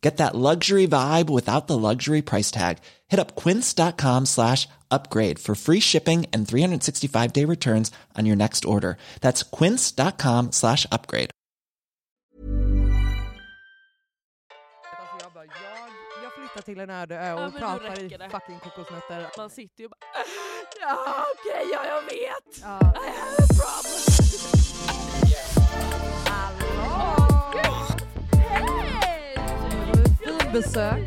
Get that luxury vibe without the luxury price tag. Hit up quince.com slash upgrade for free shipping and 365 day returns on your next order. That's quince.com slash upgrade. Jag, bara, jag, jag flyttar till en öde ö och Ja, pratar i fucking kokosnötter. Man sitter ju och bara Ja okej, ja jag vet. Ja. I have a problem. Hallå! Hej! Besök.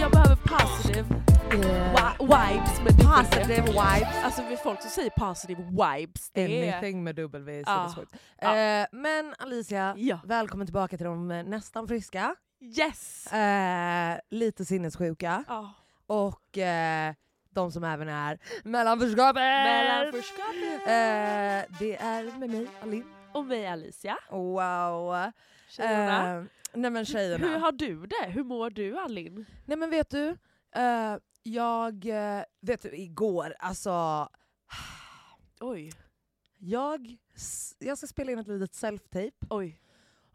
Jag behöver positive wi- vibes med dubbel V. Positive vibes. Alltså vi folk som säger positive vibes, det är... Anything med är Ja. sinnessjukt. Ja. Eh, men Alicia, Ja. välkommen tillbaka till de eh, nästan friska, Yes! eh, lite sinnessjuka Ja. Och eh, de som även är mellanförskapet. Mellanförskapet. Eh, det är med mig, Alin. Och mig Alicia. Wow. Tjejerna. Eh, nej men tjejerna. Hur har du det? Hur mår du Alin? Nej men vet du, eh, jag, eh, vet du igår, alltså Oj. jag, jag ska spela in ett litet self-tape Oj.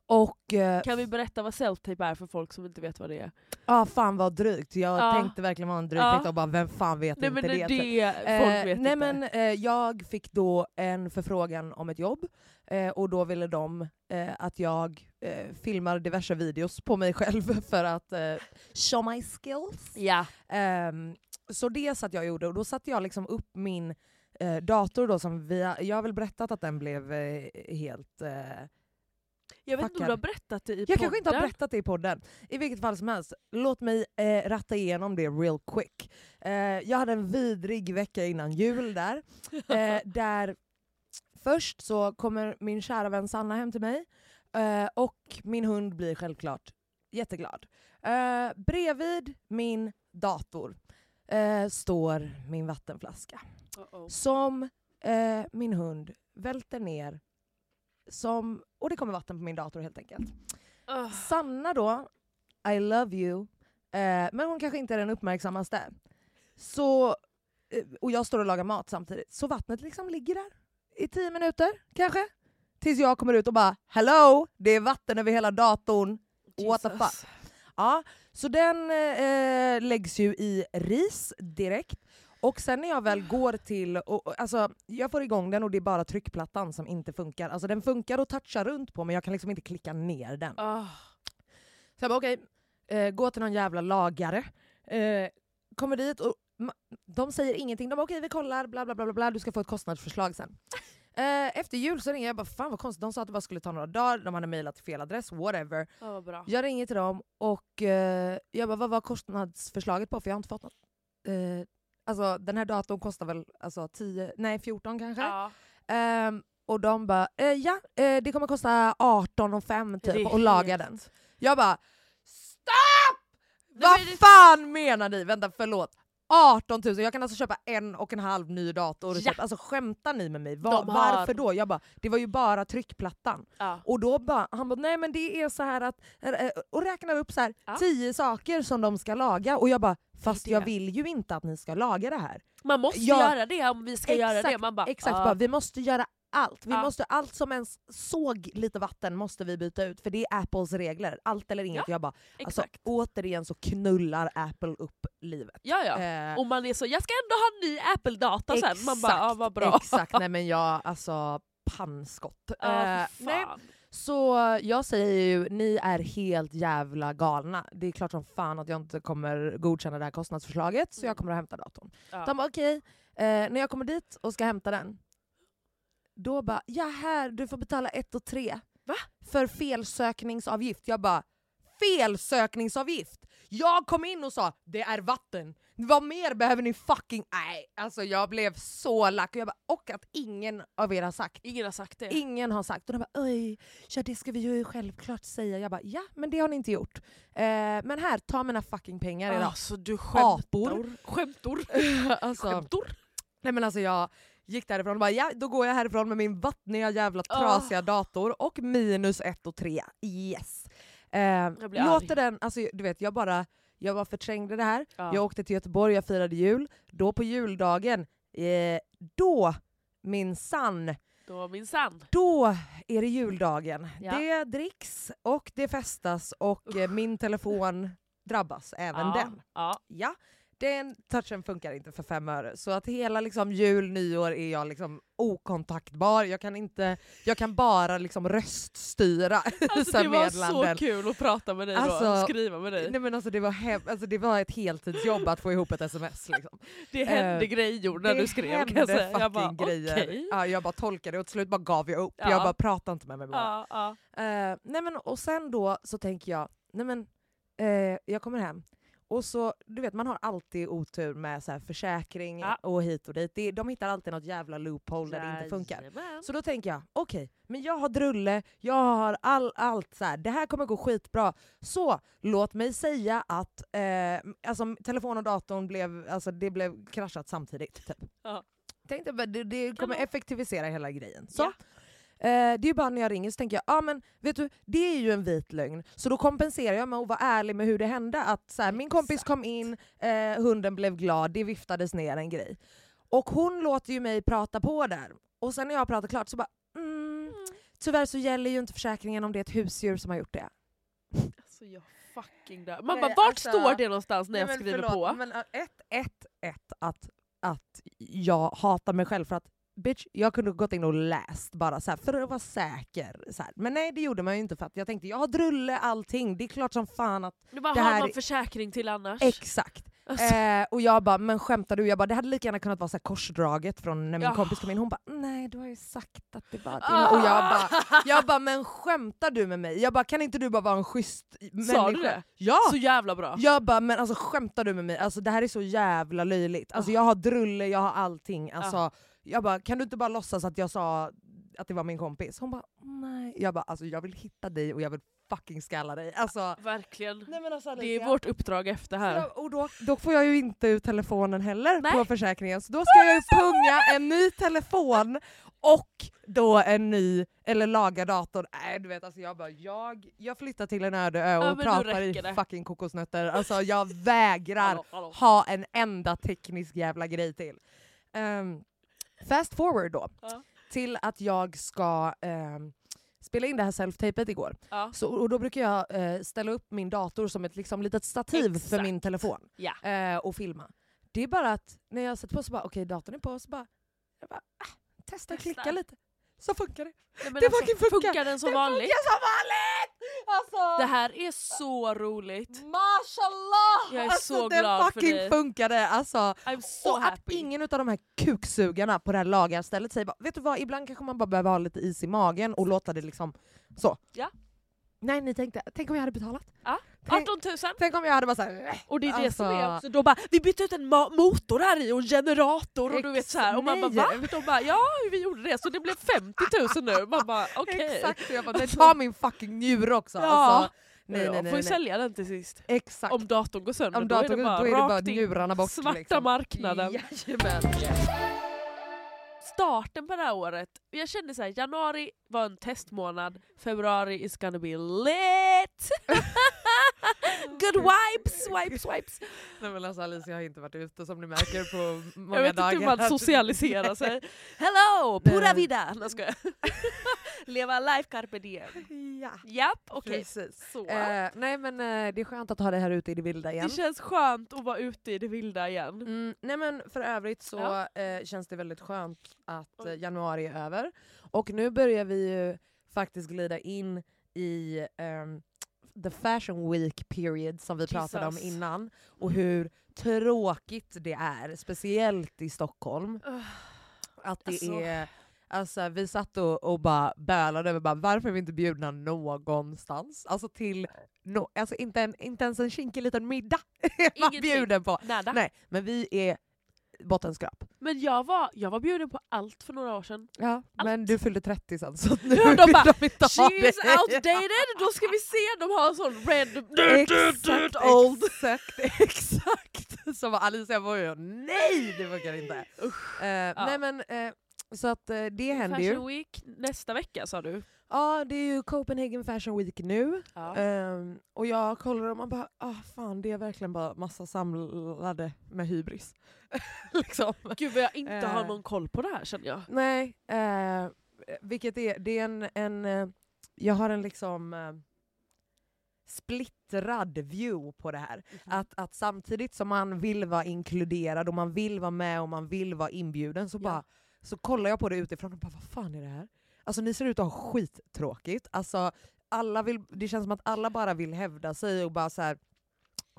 Och eh, Kan vi berätta vad self-tape är för folk som inte vet vad det är? ja fan vad drygt. Jag Ja. tänkte verkligen vara en dryg Ja. och bara vem fan vet Nej inte men det, det? Eh, folk vet nej inte. men eh, jag fick då en förfrågan om ett jobb eh, och då ville de eh, att jag eh, filmar diverse videos på mig själv för att eh, show my skills. Ja. Ehm, så det satt jag och gjorde och då satte jag liksom upp min eh, dator då som vi har, jag har väl berättat att den blev eh, helt... Eh, Jag vet inte om du har berättat det i jag podden. kanske inte har berättat det i podden. I vilket fall som helst, låt mig eh, ratta igenom det real quick. Eh, jag hade en vidrig vecka innan jul där. Eh, där först så kommer min kära vän Sanna hem till mig eh, och min hund blir självklart jätteglad. Eh, bredvid min dator eh, står min vattenflaska Uh-oh. som eh, min hund välter ner som, och det kommer vatten på min dator helt enkelt. Ugh. Sanna då, I love you, eh, men hon kanske inte är den uppmärksammaste. Så, eh, och jag står och lagar mat samtidigt, så vattnet liksom ligger där i tio minuter kanske. Tills jag kommer ut och bara hello, det är vatten över hela datorn. What the Jesus. fuck? Ja, så den eh, läggs ju i ris direkt. Och sen när jag väl går till, och, och, alltså, jag får igång den och det är bara tryckplattan som inte funkar. Alltså den funkar att toucha runt på men jag kan liksom inte klicka ner den. Ah. Så jag bara okej, eh, gå till någon jävla lagare. Eh, kommer dit och de säger ingenting. De bara okej vi kollar, bla bla bla bla, du ska få ett kostnadsförslag sen. Eh, efter jul så ringer jag bara fan vad konstigt, de sa att det bara skulle ta några dagar, de hade mejlat fel adress, whatever. Bra. Jag ringer till dem och eh, jag bara vad var kostnadsförslaget på för jag har inte fått något. Eh, alltså den här datorn kostar väl alltså 10, nej 14 kanske. Ja. Ehm, och de bara eh, ja eh, det kommer kosta 18 och 5 Det är typ att laga den. Jag bara STOP! Nej, Vad det- fan menar ni? Vänta förlåt. 18 000, jag kan alltså köpa en och en halv ny dator. Ja. Typ. Alltså skämtar ni med mig? Va- De har- Varför då? Jag bara, det var ju bara tryckplattan. Ja. Och då bara, han bara, nej men det är så här att, eh, och räknar upp så här Ja. tio saker som de ska laga och jag bara, fast jag vill ju inte att ni ska laga det här. Man måste Ja. göra det om vi ska göra det. Man bara, exakt ah. bara, vi måste göra allt. Vi Ja. måste, allt som ens såg lite vatten måste vi byta ut, för det är Apples regler. Allt eller inget. Ja, Jag bara, alltså, Exakt. återigen så knullar Apple upp livet. ja, ja. Eh, Och man är så, jag ska ändå ha ny Apple-data sen. Man bara, ja vad bra. Exakt, nej men jag, alltså pannskott. Ja, Eh, nej. Så jag säger ju, ni är helt jävla galna. Det är klart som fan att jag inte kommer godkänna det här kostnadsförslaget, så jag kommer att hämta datorn. Ja. De bara okej, eh, när jag kommer dit och ska hämta den, då bara ja här, du får betala ett och tre. Va? För felsökningsavgift. Jag bara felsökningsavgift? Jag kom in och sa det är vatten. Vad mer behöver ni fucking... Nej, alltså jag blev så lack. Och, jag bara, och att ingen av er har sagt. Ingen har sagt det. Ingen har sagt. Och de bara oj, ja det ska vi ju självklart säga. Jag bara ja, men det har ni inte gjort. Eh, men här, ta mina fucking pengar idag. Alltså du skämtar. Apor. Skämtor. alltså, Skämtor. nej men alltså jag gick därifrån och bara ja, då går jag härifrån med min vattniga jävla Ah. trasiga dator och minus ett och tre. Yes. Eh, låter arg. den, alltså du vet jag bara, jag bara förträngde det här. Ja. Jag åkte till Göteborg, jag firade jul. Då på juldagen, eh, då min sann Då minsann. då är det juldagen. Ja. Det dricks och det festas och eh, min telefon drabbas, även ja. den. Ja. Ja, den touchen funkar inte för fem öre. Så att hela liksom, jul, nyår är jag liksom okontaktbar. Jag kan, inte, jag kan bara liksom röststyra Alltså, så det var så meddelanden. kul att prata med dig då, Alltså, skriva med dig. Nej, men alltså, det, var hem- alltså, det var ett heltidsjobb att få ihop ett sms. Liksom. Det hände eh, grejer när du skrev kan jag säga. Jag bara, grejer. okej. Ja, jag bara tolkade och till slut bara gav jag upp. Ja. Jag bara pratade inte med mig mer. Ja, ja. Eh, nej men, och sen då så tänker jag, nej men, eh, jag kommer hem och så, du vet man har alltid otur med så här försäkring Ja. och hit och dit. Det, de hittar alltid något jävla loophole där det inte funkar. Jajamän. Så då tänker jag, okej, men jag har drulle, jag har all, allt så här. det här kommer gå skitbra. Så låt mig säga att eh, alltså, telefon och datorn blev, alltså, det blev kraschat samtidigt. Typ. Ja. Tänkte det, det kommer effektivisera hela grejen. Så. Ja. Eh, det är ju bara när jag ringer så tänker jag, ah, men vet du, det är ju en vit lögn. Så då kompenserar jag med att vara ärlig med hur det hände. Att så här, min kompis kom in, eh, hunden blev glad, det viftades ner en grej. Och hon låter ju mig prata på där. Och sen när jag har pratat klart så bara, mm, tyvärr så gäller ju inte försäkringen om det är ett husdjur som har gjort det. Alltså jag fucking dör. Man Nej, bara, vart alltså- står det någonstans när Nej, jag men skriver förlåt, på? Men ett, ett, ett att, att jag hatar mig själv för att bitch, jag kunde gått in och läst bara så här, för att vara säker. Så här. Men nej det gjorde man ju inte för att jag tänkte jag har drulle allting, det är klart som fan att Nu bara, det har här man är- försäkring till annars? Exakt. Alltså, Eh, och jag bara, men skämtar du? Jag bara, det hade lika gärna kunnat vara så korsdraget från när min Ja. kompis kom in. Hon bara, nej du har ju sagt att det var. Ah! Och jag bara, jag bara, men skämtar du med mig? Jag bara, kan inte du bara vara en schysst människa? Sa du det? Ja! Så jävla bra. Jag bara, men alltså skämtar du med mig? Alltså det här är så jävla löjligt. Alltså Ah. jag har drulle, jag har allting. Alltså, Jag bara, kan du inte bara låtsas att jag sa att det var min kompis? Hon bara, nej. Jag bara, alltså jag vill hitta dig och jag vill fucking skalla dig. Alltså, Verkligen. nej alltså, Det är vårt uppdrag efter här. Ja, och då, då får jag ju inte ut telefonen heller Nej. på försäkringen, så då ska jag ju punga en ny telefon och då en ny, eller laga datorn. Nej du vet alltså jag bara, jag, jag flyttar till en öde ö och Ja, pratar i det. fucking kokosnötter. Alltså jag vägrar Hallå, hallå. ha en enda teknisk jävla grej till. Ehm, fast forward då, Ja. till att jag ska ehm, spela in det här self-tapet igår. Ja. Så, och då brukar jag eh, ställa upp min dator som ett liksom, litet stativ för Exakt. min telefon Ja. eh, och filma. Det är bara att när jag sätter på så bara, okej datorn är på, så bara, jag bara ah, testa Testa. klicka lite. Så funkar det. Nej, Det alltså, fucking funkar. funkar den som det vanligt? funkar som vanligt! Alltså, Det här är så roligt. mashallah! Jag är alltså, så det glad för fucking dig. funkade. Alltså, I'm so och att happy. ingen av de här kuksugarna på det här lagarstället säger bara, vet du vad, ibland kanske man bara behöver ha lite is i magen och låta det liksom så. Ja. Nej ni tänkte, tänk om jag hade betalat? Ja. Tänk, 18 000. tänk om jag hade bara såhär, äh, Och det är det som är Alltså- också, de bara vi bytte ut en motor här i och en generator och du vet så här. och man bara va? De bara ja vi gjorde det så det blev 50 000 nu. Man bara okej. Exakt, och jag bara, nej, ta min fucking njure också. Ja. Alltså, Nej, nej, nej, får ju sälja den till sist. Exakt. Om datorn går sönder Om då är datorn det bara då är det bara njurarna bort. Svarta liksom. marknaden. Jajamän. Starten på det här året, jag kände så här, januari var en testmånad, februari is gonna be lit! Good vibes, wipes, wipes. Nej men alltså Alicia har inte varit ute som ni märker på många Jag vet dagar. inte hur man socialiserar sig. Hello, pura vida! Nej, skojar. Leva life carpe diem. Ja, Japp, okej. precis. Så. Eh, nej men eh, det är skönt att ha det här ute i det vilda igen. Det känns skönt att vara ute i det vilda igen. Mm, nej men för övrigt så Ja. eh, känns det väldigt skönt att eh, Oj. januari är över. Och nu börjar vi ju faktiskt glida in i ehm, the fashion week period som vi pratade om Jesus. innan. Och hur tråkigt det är, speciellt i Stockholm. Ugh. Att det Alltså. är... Alltså, vi satt och, och bara bölade över bara, varför är vi inte bjudna någonstans. Alltså till no, alltså inte, en, inte ens en kinkig liten middag är man bjuden på. Nada. Nej, men vi är bottenskrap. Men jag var, jag var bjuden på allt för några år sedan. Ja, men Allt. du fyllde 30 sen så nu Ja, de vill bara, de inte ha dig." outdated, då ska vi se, de har en sån red... Exakt, old. exakt, exakt. Så var Alicia var ju nej det funkar inte. Eh, Nej men eh, så att eh, det händer ju. Fashion Week nästa vecka sa du. Ja det är ju Copenhagen Fashion Week nu. Ja. Ehm, och jag kollar och man bara, ah, fan det är verkligen bara massa samlade med hybris. liksom. Gud vad jag inte har Eh. någon koll på det här känner jag. Nej, eh, vilket är, det är en, en eh, jag har en liksom eh, splittrad view på det här. Att, att samtidigt som man vill vara inkluderad och man vill vara med och man vill vara inbjuden så, Ja. bara, så kollar jag på det utifrån och bara vad fan är det här? Alltså ni ser ut att ha skittråkigt. Alltså, alla vill, det känns som att alla bara vill hävda sig och bara så här.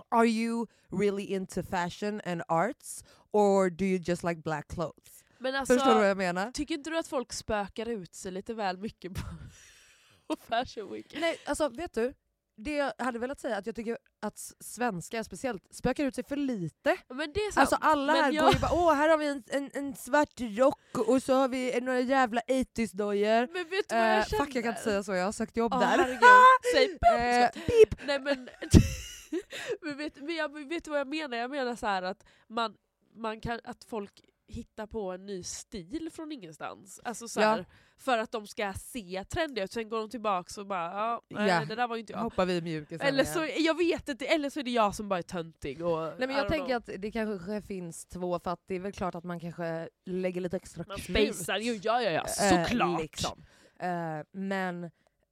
Are you really into fashion and arts or do you just like black clothes? Men alltså, Förstår du vad jag menar? tycker inte du att folk spökar ut sig lite väl mycket på, på Fashion Week? Nej, alltså vet du? Det jag hade velat säga att jag tycker att svenskar speciellt spökar ut sig för lite. Är. Alltså alla men här jag, går ju bara åh här har vi en, en, en svart rock och så har vi några jävla 80s-dojor. Men vet du vad jag Eh, känner? fuck jag kan inte säga så, jag har sökt jobb Åh, där. Säg Eh, pip. Nej men, men, vet, men jag vet du vad jag menar? Jag menar så här att man, man kan, att folk hittar på en ny stil från ingenstans. Alltså så Ja. här, För att de ska se trendiga ut, sen går de tillbaks och bara ja, nej, Ja. det där var ju inte jag. Hoppar vi mjukisen Eller så, jag vet inte, eller så är det jag som bara är töntig. Och, Nej men jag tänker know. att det kanske finns två för att det är väl klart att man kanske lägger lite extra man spejsar ju, ja ja ja, Eh, såklart. liksom. Eh, men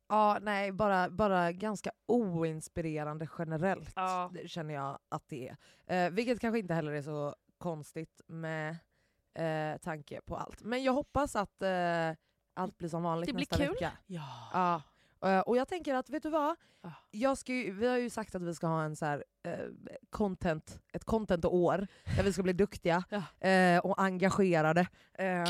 ja, nej, bara, bara ganska oinspirerande generellt Ja. känner jag att det är. Eh, vilket kanske inte heller är så konstigt med eh, tanke på allt. Men jag hoppas att eh, allt blir som vanligt Det blir nästa kul. vecka. Ja. Ja. Eh, och jag tänker att, vet du vad? Ah. Jag ska ju, vi har ju sagt att vi ska ha en så här, eh, content, ett content-år där vi ska bli duktiga eh, och engagerade. Eh,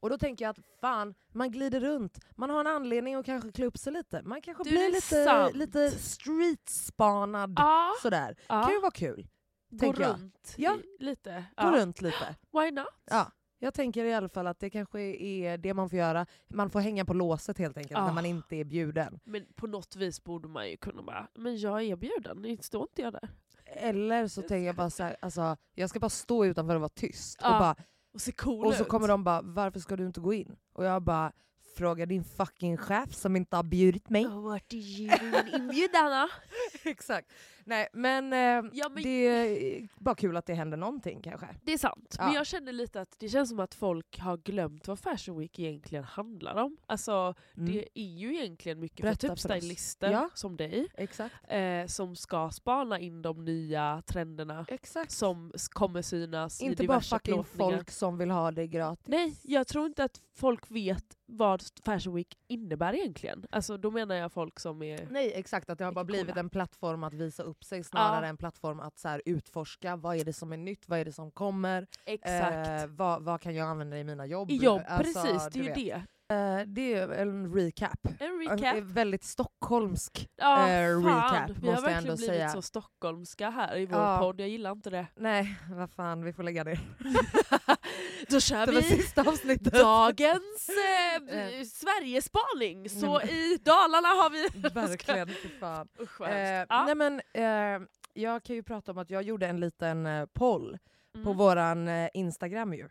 och då tänker jag att fan, man glider runt, man har en anledning att kanske klä upp sig lite. Man kanske Du, blir det lite, sant. lite streetspanad sådär. Ja. kan ju vara kul. Gå runt Ja. lite. Gå ja. runt lite. Why not? Ja. Jag tänker i alla fall att det kanske är det man får göra. Man får hänga på låset helt enkelt Ah. när man inte är bjuden. Men på något vis borde man ju kunna bara, men jag är bjuden, står inte jag där? Eller så tänker jag bara så här, alltså, jag ska bara stå utanför och vara tyst. Ja, och, bara, Och se cool och så ut. kommer de bara, varför ska du inte gå in? Och jag bara, fråga din fucking chef som inte har bjudit mig. Oh, vart är min inbjudan? Exakt. Nej men, eh, Ja, men- det är bara kul att det händer någonting kanske. Det är sant, Ja. men jag känner lite att det känns som att folk har glömt vad Fashion Week egentligen handlar om. Alltså Mm. det är ju egentligen mycket Berätta för för typ stylister Ja. som dig, Exakt. eh, som ska spana in de nya trenderna Exakt. som kommer synas i Inte bara diverse fucking folk som vill ha det gratis. Nej, jag tror inte att folk vet vad Fashion Week innebär egentligen. Alltså då menar jag folk som är... Nej exakt, att det har bara Mycket blivit coola. en plattform att visa upp sig snarare Ja. än plattform att så här, utforska vad är det som är nytt, vad är det som kommer, Exakt. eh, vad, vad kan jag använda i mina jobb. I jobb, Alltså, precis. Det är ju vet. det. Eh, det är en recap. En En recap. väldigt stockholmsk. Fan. recap, Vi har måste jag verkligen ändå blivit säga. så stockholmska här i vår Ja. podd, jag gillar inte det. Nej, vad fan, vi får lägga ner. Då kör Det vi sista avsnittet. dagens eh, Eh. Sverigespaning. Så Nej, i Dalarna har vi... Verkligen, fy fan. Usch Eh, ja. nej men, eh, jag kan ju prata om att jag gjorde en liten eh, poll på Mm. våran eh, Instagram ju.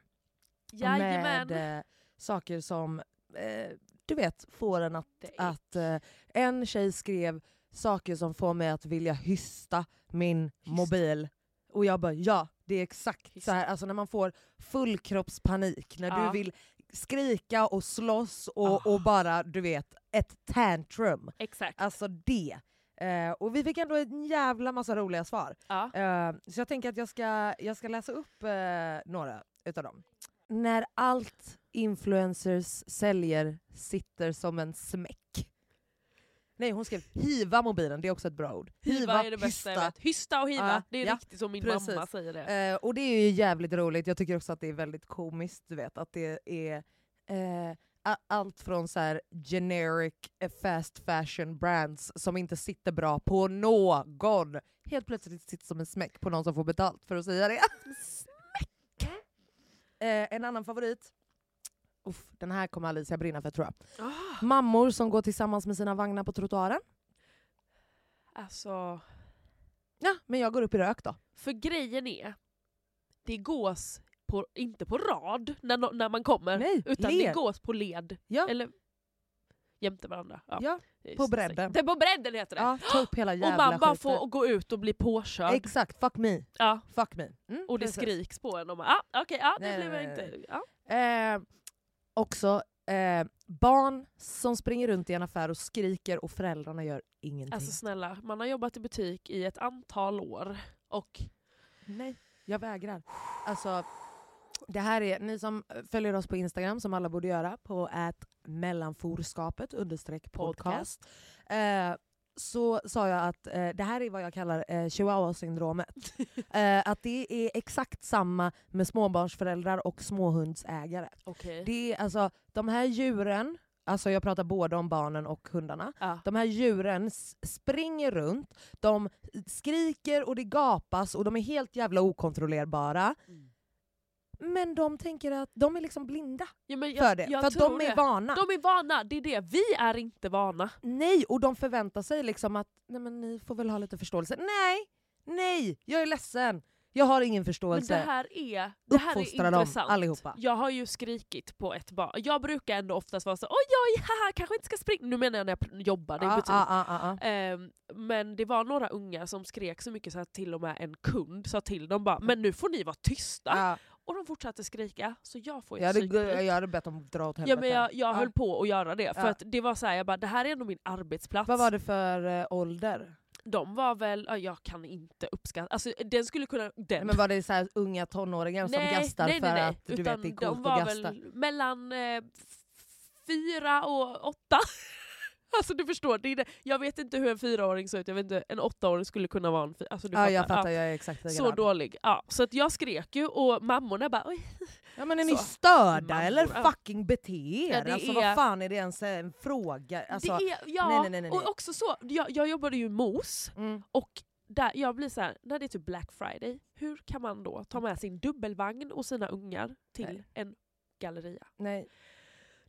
Jajamän. Med saker som, eh, du vet, får en att... Att eh, en tjej skrev saker som får mig att vilja hysta min mobil. Och jag bara ja, det är exakt Hysta. så här. Alltså när man får fullkroppspanik, när Ja. du vill skrika och slåss och, Ah. och bara, du vet, ett tantrum. Exakt. Alltså det. Eh, och vi fick ändå en jävla massa roliga svar. Ja. Eh, så jag tänker att jag ska, jag ska läsa upp eh, några utav dem. När allt influencers säljer sitter som en smäck. Nej hon skrev hiva mobilen, det är också ett bra ord. Hiva är det bästa jag hysta. vet. Hysta och hiva, Ja, det är ja, riktigt som min precis. mamma säger det. Eh, och det är ju jävligt roligt, jag tycker också att det är väldigt komiskt, du vet att det är eh, allt från så här generic eh, fast fashion brands som inte sitter bra på någon, helt plötsligt sitter som en smäck på någon som får betalt för att säga det. smäck! Eh, en annan favorit, Uff, den här kommer Alicia brinna för tror jag. Ah, Mammor som går tillsammans med sina vagnar på trottoaren. alltså, Ja, men jag går upp i rök då. för grejen är, det gås på, inte på rad när, no- när man kommer, Nej, utan led. det gås på led. Ja, Eller jämte varandra. Ja, ja, det är på bredden. Det är på bredden heter det. ja, ta upp hela och jävla man bara får gå ut och bli påkörd. Exakt, fuck me. ja. Fuck me. Mm, Och det precis. skriks på en och man, ah, okej, ja, det Nej, blev jag inte... Ja. Eh, också eh, barn som springer runt i en affär och skriker och föräldrarna gör ingenting. Alltså snälla, man har jobbat i butik i ett antal år och Nej, jag vägrar. Alltså, det här är, ni som följer oss på Instagram, som alla borde göra, på att mellanforskapet understreck podcast. Eh, så sa jag att eh, det här är vad jag kallar eh, chihuahua-syndromet. eh, att det är exakt samma med småbarnsföräldrar och småhundsägare. okej. Det är alltså de här djuren, alltså jag pratar både om barnen och hundarna, Ja. de här djuren springer runt, de skriker och det gapas och de är helt jävla okontrollerbara. Mm. Men de tänker att de är liksom blinda Ja, men för det, jag för att de är det. vana. De är vana, det är det. Vi är inte vana. Nej, och de förväntar sig liksom att nej men ni får väl ha lite förståelse. Nej, nej, jag är ledsen. Jag har ingen Men förståelse. det här är, det här är Uppfostra dem intressant. allihopa. Jag har ju skrikit på ett barn. Jag brukar ändå oftast vara så oj oj haha kanske inte ska springa. Nu menar jag när jag jobbade i Ah, butik. ah, ah, ah. Ehm, men det var några unga som skrek så mycket så att till och med en kund sa till dem bara men nu får ni vara tysta. Och de fortsatte skrika så jag får jag, ett hade, jag hade bett dem dra åt Ja, helvete. men jag, jag Ja. höll på att göra det, för Ja. att det var så här, jag bara, det här är ändå min arbetsplats. Vad var det för eh, ålder? De var väl, ja, jag kan inte uppskatta, alltså den skulle kunna... Den. Nej, men var det så unga tonåringar som gastar nej, för nej, nej. att du Utan vet det är de coolt var att gasta? väl mellan eh, fyra och åtta. Alltså du förstår, det det. jag vet inte hur en fyraåring ser ut, jag vet inte, en åttaåring skulle kunna vara en fyra... Alltså, du Ja, jag fattar. fattar, jag är exakt Så likadan. dålig. Ja, så att jag skrek ju och mammorna bara oj. Ja men är ni Så. störda Mammor, eller ja. fucking bete er? Ja, det alltså är- vad fan är det ens en fråga? Alltså, det är, ja, nej, nej, nej, nej. och också så, jag, jag jobbade ju i MOS mm. och där, jag blir så här, när det är typ Black Friday, hur kan man då ta med sin dubbelvagn och sina ungar till Nej. en galleria? nej.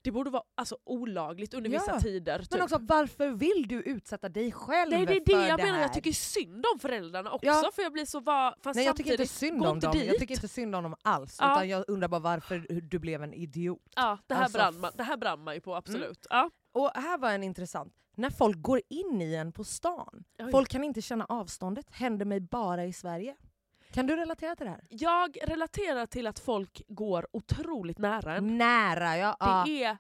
Det borde vara alltså, olagligt under Ja, vissa tider. Typ. Men också varför vill du utsätta dig själv Nej det är för det jag det menar, här? jag tycker synd om föräldrarna också Ja. för jag blir så va, fast Nej jag tycker inte synd om inte dem, jag tycker inte synd om dem alls. Ja. Utan jag undrar bara varför du blev en idiot. Ja, det här, Alltså, brann man, det här brann man ju på absolut. Ja. Och här var en intressant. När folk går in i en på stan, Oj. folk kan inte känna avståndet, händer mig bara i Sverige. Kan du relatera till det här? Jag relaterar till att folk går otroligt nära en. Nära, ja. ja. Det är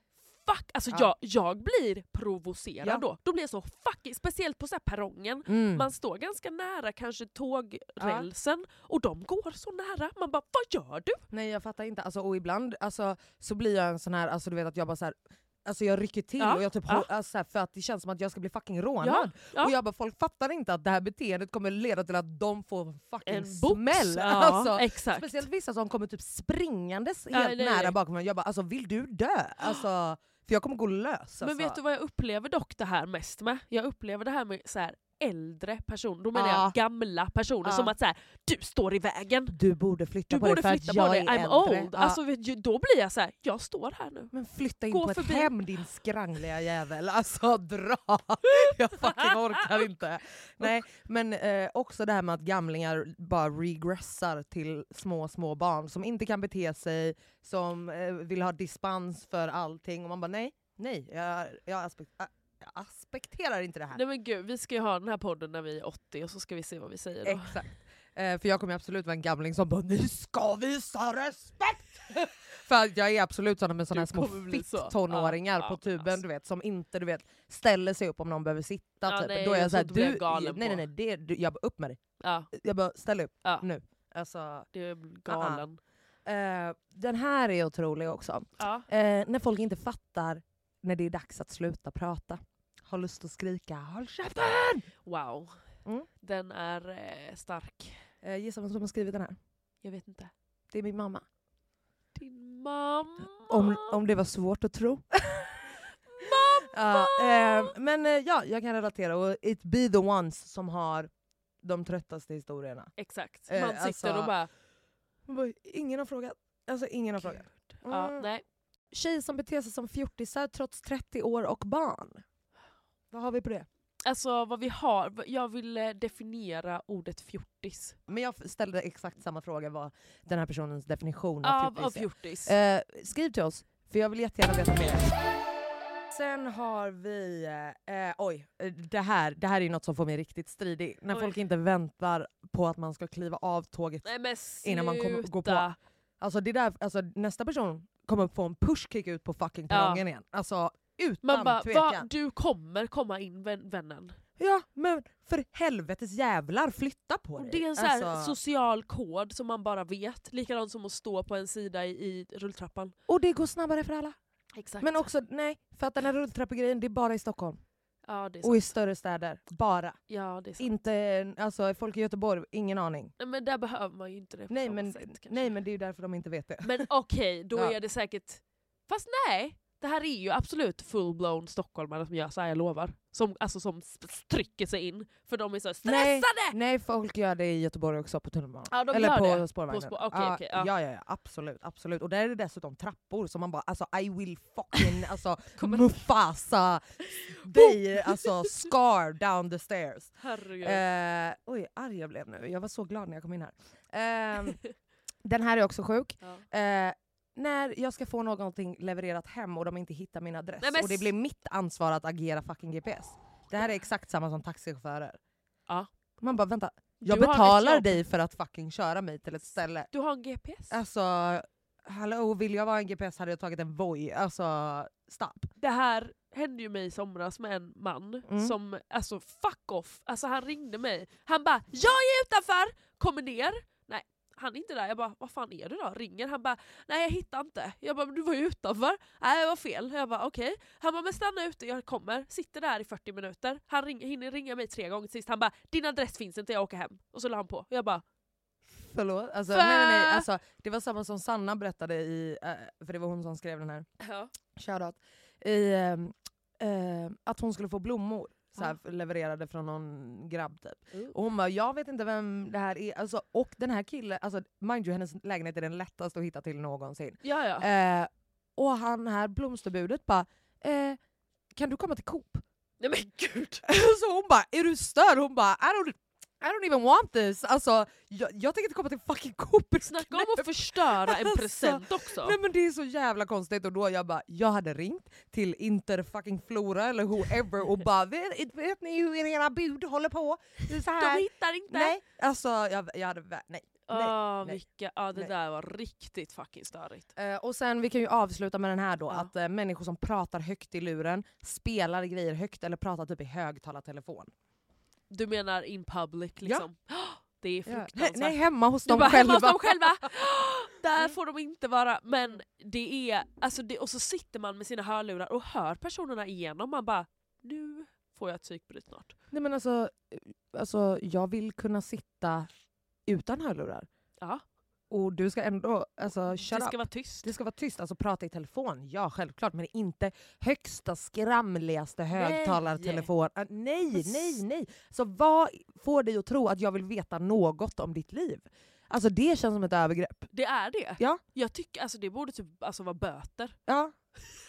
fuck, alltså Ja. jag, jag blir provocerad Ja. då. Då blir jag så fucking, speciellt på så perrongen. Mm. Man står ganska nära kanske tågrälsen och de går så nära. Man bara vad gör du? Nej jag fattar inte. Alltså, och ibland alltså, så blir jag en sån här, alltså, du vet att jag bara så här, Alltså jag rycker till Ja, och jag typ ja. alltså, för att det känns som att jag ska bli fucking rånad. Ja. Och jag bara, folk fattar inte att det här beteendet kommer leda till att de får fucking En smäll. Alltså. Speciellt vissa som kommer typ springandes helt nej, nära nej. bakom mig. Jag bara, alltså vill du dö? Alltså, För jag kommer gå lös alltså. Men vet du vad jag upplever dock det här mest med? Jag upplever det här med så här äldre personer, då menar Ja. jag gamla personer, Ja. som att så här, du står i vägen. Du borde flytta Du på borde dig för flytta att jag dig, är I'm äldre. old. Ja. Alltså, då blir jag så här, jag står här nu. men flytta in gå på förbi. ett hem din skrangliga jävel. Alltså dra! Jag fucking orkar inte. Nej, men eh, också det här med att gamlingar bara regressar till små, små barn som inte kan bete sig, som eh, vill ha dispens för allting. Och man bara nej, nej, jag, jag aspekterar inte det här. Nej men gud, vi ska ju ha den här podden när vi är 80 och så ska vi se vad vi säger då. Exakt. Eh, för jag kommer absolut vara en gamling som bara ni ska visa respekt! för jag är absolut såna med här små så. fitt-tonåringar Ja, på tuben alltså. du vet, som inte du vet, ställer sig upp om någon behöver sitta. Ja, typ. nej, Då är jag jag såhär, du, nej nej nej, det, du, jag bara upp med dig. Ja, Jag bara ställ upp ja, nu. Alltså, det är galen. eh, den här är otrolig också. Eh, när folk inte fattar när det är dags att sluta prata. Har lust att skrika håll käften! Wow. Mm. Den är eh, stark. Eh, gissa vem som har skrivit den här? Jag vet inte. Det är min mamma. Din mamma. Om, om det var svårt att tro. Mamma! Ja, eh, men eh, ja, jag kan relatera. Och it be the ones som har de tröttaste historierna. Exakt. Eh, Man sitter alltså- och bara... Ingen har frågat. Alltså ingen har frågat. Ja, Mm. nej. Tjej som beter sig som fjortisar trots 30 år och barn. Vad har vi på det? Alltså vad vi har, jag vill eh, definiera ordet fjortis. Men jag ställde exakt samma fråga vad den här personens definition av Av, fjortis av fjortis. Eh, skriv till oss, för jag vill jättegärna veta mer. Sen har vi, eh, oj, eh, det här, det här är något som får mig riktigt stridig. När Oj. folk inte väntar på att man ska kliva av tåget. nej innan man kommer gå på. Alltså, det där, alltså, nästa person kommer få en pushkick ut på fucking perrongen igen. Alltså utan Man bara, tvekan. va, du kommer komma in vän, vännen. Ja men för helvetes jävlar, flytta på dig. det är en så här Alltså, social kod som man bara vet. Likadant som att stå på en sida i, i rulltrappan. och det går snabbare för alla. Exakt. Men också, nej, för att den här rulltrappegrejen det är bara i Stockholm. Ja, det är Och i större städer. Bara. Ja, det är sant. Inte, alltså folk i Göteborg, ingen aning. Nej, Men där behöver man ju inte det på Nej samma men, sätt, kanske. nej men det är ju därför de inte vet det. Men okej, då Ja. är det säkert... Fast nej! Det här är ju absolut full-blown stockholmare som gör så här, jag lovar. Som, alltså, som trycker sig in, för de är så stressade! Nej, nej folk gör det i Göteborg också på tunnelbanan. Ja, Eller på det. spårvagnen. På spår- okej, ja, okej, ja. ja. Ja, ja, absolut, absolut. Och där är det dessutom trappor som man bara alltså I will fucking alltså Mufasa dig alltså scar down the stairs. Herregud. Eh, oj, arg jag blev nu. Jag var så glad när jag kom in här. Ehm, den här är också sjuk. ja. Eh, när jag ska få någonting levererat hem och de inte hittar min adress Nej, och det blir mitt ansvar att agera fucking GPS. Det här är exakt samma som taxichaufförer. Ja. Man bara vänta, jag Du betalar dig för att fucking köra mig till ett ställe. Du har en GPS? Alltså, hallå vill jag vara en GPS hade jag tagit en Voi. Alltså, stopp. Det här hände ju mig i somras med en man Mm. som, alltså fuck off, alltså han ringde mig. Han bara “jag är utanför, kommer ner”. Nej, han är inte där. Jag bara “vad fan är du då?” Ringer. Han bara “nej jag hittar inte”. Jag bara “men du var ju utanför”. Nej det var fel. Jag bara okej. Han bara “men stanna ute, jag kommer”. Sitter där i 40 minuter. Han ring, hinner ringa mig tre gånger sist. Han bara “din adress finns inte, jag åker hem”. Och så la han på. Jag bara Förlåt. Alltså, För- nej, nej, nej. Alltså, det var samma som Sanna berättade i, eh, för det var hon som skrev den här, ja. shoutout, i, ehm, eh, att hon skulle få blommor. Så här, levererade från någon grabb typ. Och hon bara, jag vet inte vem det här är. Alltså, och den här killen, alltså, mind you hennes lägenhet är den lättaste att hitta till någonsin. Ja, ja. Eh, och han här blomsterbudet bara, eh, kan du komma till Coop? Nej men gud. så hon bara, är du störd? Hon bara, I don't, I don't even want this. Alltså, jag, jag tänker inte komma till fucking Coop. Snacka om att förstöra en Alltså, present också. Nej men det är så jävla konstigt och då jag bara, jag hade ringt till Inter fucking Flora eller whoever och bara vet, vet ni hur era bud håller på? Så här. De hittar inte. Nej, alltså jag, jag hade, nej. nej, Ah, nej. vilka, ah, det nej. där var riktigt fucking störigt. Eh, och sen vi kan ju avsluta med den här då, Ja. att eh, människor som pratar högt i luren, spelar grejer högt eller pratar typ i högtalartelefon. Du menar in public liksom? Det är Ja. fruktansvärt. Nej, hemma hos dem bara, själva. hemma hos dem själva! Där får de inte vara. Men det är, alltså det, och så sitter man med sina hörlurar och hör personerna igenom. Man bara, nu får jag ett psykbryt snart. Nej men alltså, eh, alltså, jag vill kunna sitta utan hörlurar. Ja. Och du ska ändå alltså, shut det ska up. vara tyst. Det ska vara tyst, alltså prata i telefon, ja självklart, men inte högsta skramligaste högtalartelefon. Ah, nej, nej, nej! Så vad får dig att tro att jag vill veta något om ditt liv? Alltså det känns som ett övergrepp. Det är det. Ja. Jag tycker alltså det borde typ alltså, vara böter. Ja,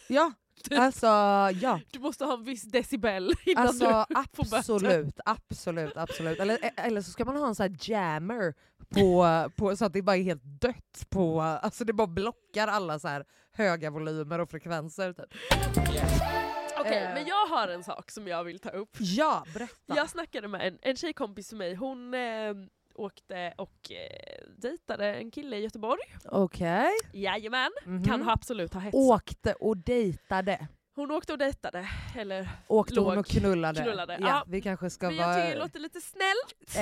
ja. Alltså ja. Du måste ha en viss decibel innan Alltså du får böter. absolut, absolut, absolut. Eller, eller så ska man ha en sån här jammer på, på, så att det bara är helt dött på, alltså det bara blockar alla så här höga volymer och frekvenser. Typ. Okej, Eh. men jag har en sak som jag vill ta upp. Ja, berätta. Jag snackade med en, en tjejkompis till mig, hon eh, åkte och eh, dejtade en kille i Göteborg. Okej. Jajamän, Mhm. kan ha absolut ha hetsat. Åkte och dejtade. Hon åkte och dejtade, eller Åkte hon Låg. och knullade. Knullade, Ja, ja. Vi kanske ska men jag vara... tycker det låter lite snällt. Eh,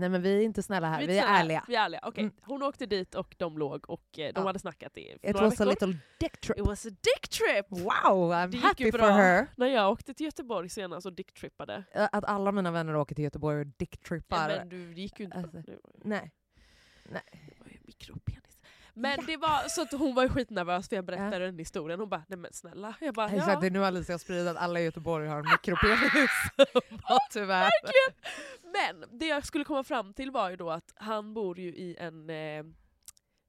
nej men vi är inte snälla här, vi är, snälla. ärliga. Vi är ärliga. Okej, Mm. Hon åkte dit och de låg och eh, de Ja. hade snackat i It några was a veckor. little dick trip. It was a dick trip! Wow, I'm Det gick happy ju for bra. her. När jag åkte till Göteborg senast och dicktrippade. Att alla mina vänner åker till Göteborg och Ja, dicktrippar. men du gick ju inte... Alltså, ju- Nej. det var ju mikropenis. Men Ja. det var så att hon var skitnervös för jag berättade Ja. den historien. Hon bara, nej men snälla. Jag bara, Exakt, ja. det är nu Alicia har spridit att alla i Göteborg har en mikropenis. Tyvärr. Men det jag skulle komma fram till var ju då att han bor ju i en eh,